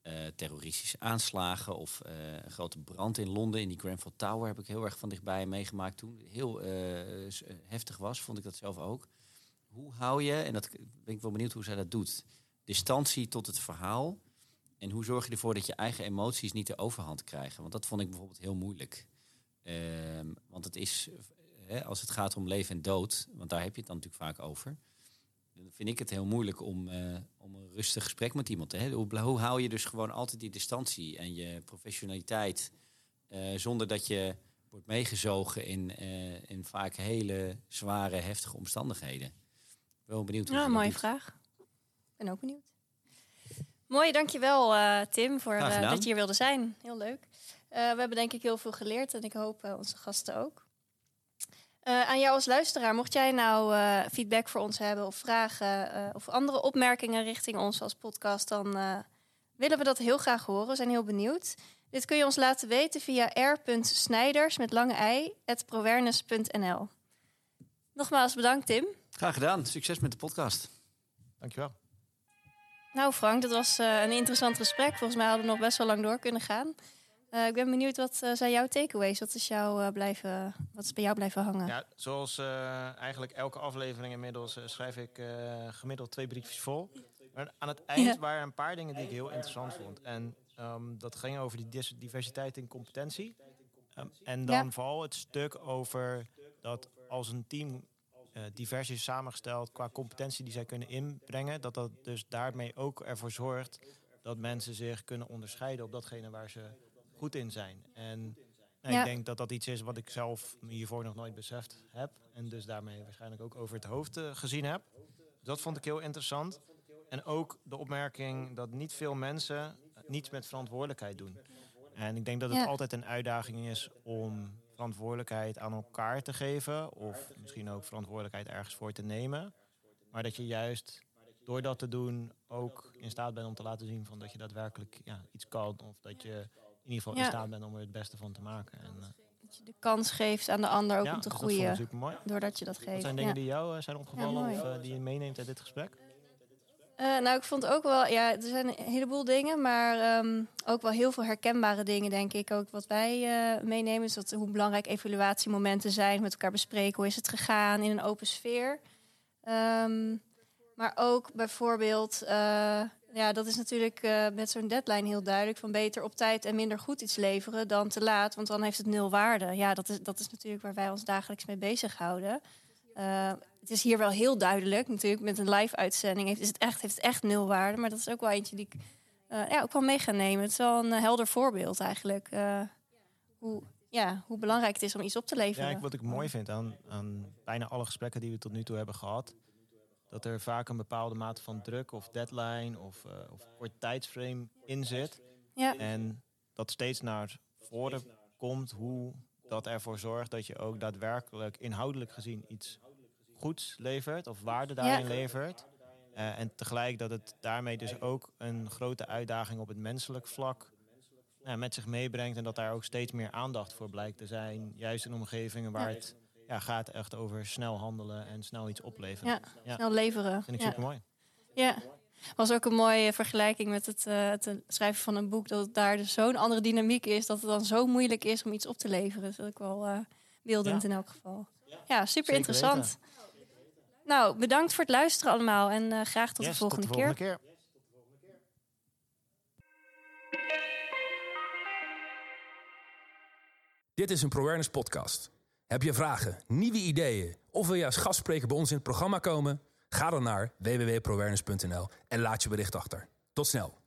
eh, terroristische aanslagen of eh, een grote brand in Londen in die Grenfell Tower heb ik heel erg van dichtbij meegemaakt toen. Heel heftig was, vond ik dat zelf ook. Hoe hou je, en dat ben ik wel benieuwd hoe zij dat doet, distantie tot het verhaal en hoe zorg je ervoor dat je eigen emoties niet de overhand krijgen? Want dat vond ik bijvoorbeeld heel moeilijk. Ehm, want het is, hè, als het gaat om leven en dood, want daar heb je het dan natuurlijk vaak over. dan vind ik het heel moeilijk om, eh, om een rustig gesprek met iemand te hebben. Hoe, hou je dus gewoon altijd die distantie en je professionaliteit eh, zonder dat je wordt meegezogen in, eh, in vaak hele zware, heftige omstandigheden? Wel benieuwd. hoe Ja, mooie doet. vraag. Ik ben ook benieuwd. Mooi, dankjewel eh Tim voor dat je hier wilde zijn. Heel leuk. We hebben denk ik heel veel geleerd en ik hoop onze gasten ook. Eh, aan jou als luisteraar, mocht jij nou eh, feedback voor ons hebben of vragen eh, of andere opmerkingen richting ons als podcast, dan eh, willen we dat heel graag horen. We zijn heel benieuwd. Dit kun je ons laten weten via r.snijders met lange i, at prowernes.nl. Nogmaals bedankt Tim. Graag gedaan. Succes met de podcast. Dankjewel. Nou Frank, dat was eh, een interessant gesprek. Volgens mij hadden we nog best wel lang door kunnen gaan. Eh, ik ben benieuwd, wat eh, zijn jouw takeaways? Wat is, jou, eh, blijven, wat is bij jou blijven hangen? Ja, zoals eigenlijk elke aflevering inmiddels schrijf ik gemiddeld twee briefjes vol. Maar aan het eind Ja. waren een paar dingen die ik heel interessant vond. En ehm, dat ging over die diversiteit in competentie. Ehm, en dan Ja. vooral het stuk over dat als een team divers is samengesteld qua competentie die zij kunnen inbrengen, dat dat dus daarmee ook ervoor zorgt dat mensen zich kunnen onderscheiden op datgene waar ze goed in zijn. En Ja. ik denk dat dat iets is wat ik zelf hiervoor nog nooit beseft heb. En dus daarmee waarschijnlijk ook over het hoofd eh, gezien heb. Dat vond ik heel interessant. En ook de opmerking dat niet veel mensen niets met verantwoordelijkheid doen. En ik denk dat het Ja. altijd een uitdaging is om verantwoordelijkheid aan elkaar te geven. Of misschien ook verantwoordelijkheid ergens voor te nemen. Maar dat je juist door dat te doen ook in staat bent om te laten zien van dat je daadwerkelijk ja, iets kan. Of dat je in ieder geval Ja. in staat bent om er het beste van te maken. En, eh, Dat je de kans geeft aan de ander ook ja, om te dat groeien. super mooi. Doordat je dat geeft. Wat zijn ja. dingen die jou eh, zijn opgevallen of eh, die je meeneemt uit dit gesprek? Eh, nou, ik vond ook wel, ja, er zijn een heleboel dingen, maar ehm, ook wel heel veel herkenbare dingen, denk ik. Ook wat wij eh, meenemen, is dat, hoe belangrijk evaluatiemomenten zijn, met elkaar bespreken hoe is het gegaan in een open sfeer. Ehm, maar ook bijvoorbeeld, eh, ja, dat is natuurlijk eh, met zo'n deadline heel duidelijk, van beter op tijd en minder goed iets leveren dan te laat, want dan heeft het nul waarde. Ja, dat is, dat is natuurlijk waar wij ons dagelijks mee bezighouden. Eh, het is hier wel heel duidelijk, natuurlijk met een live uitzending heeft, is het echt, heeft het echt nul waarde. Maar dat is ook wel eentje die ik eh, ja, ook wel mee ga nemen. Het is wel een helder voorbeeld eigenlijk. hoe, ja, hoe belangrijk het is om iets op te leveren. Ja, wat ik mooi vind aan, aan bijna alle gesprekken die we tot nu toe hebben gehad, dat er vaak een bepaalde mate van druk of deadline of, eh of kort tijdsframe in zit. Ja, En dat steeds naar voren komt hoe dat ervoor zorgt dat je ook daadwerkelijk inhoudelijk gezien iets goeds levert of waarde daarin levert. Eh, en tegelijk dat het daarmee dus ook een grote uitdaging op het menselijk vlak nou, met zich meebrengt. En dat daar ook steeds meer aandacht voor blijkt te zijn. Juist in omgevingen waar het ja, gaat echt over snel handelen en snel iets opleveren. Ja, Ja. snel leveren. Vind ik ja. super mooi. Ja. Was ook een mooie vergelijking met het, eh, het schrijven van een boek. Dat het daar dus zo'n andere dynamiek is. Dat het dan zo moeilijk is om iets op te leveren. Dat is ook wel eh beeldend Ja. in elk geval. Ja, super Zeker interessant. Nou, bedankt voor het luisteren allemaal. En eh, graag tot Yes, de volgende tot keer. de volgende keer. Dit is een ProAwareness podcast. Heb je vragen, nieuwe ideeën of wil je als gastspreker bij ons in het programma komen? Ga dan naar www.proawareness.nl en laat je bericht achter. Tot snel.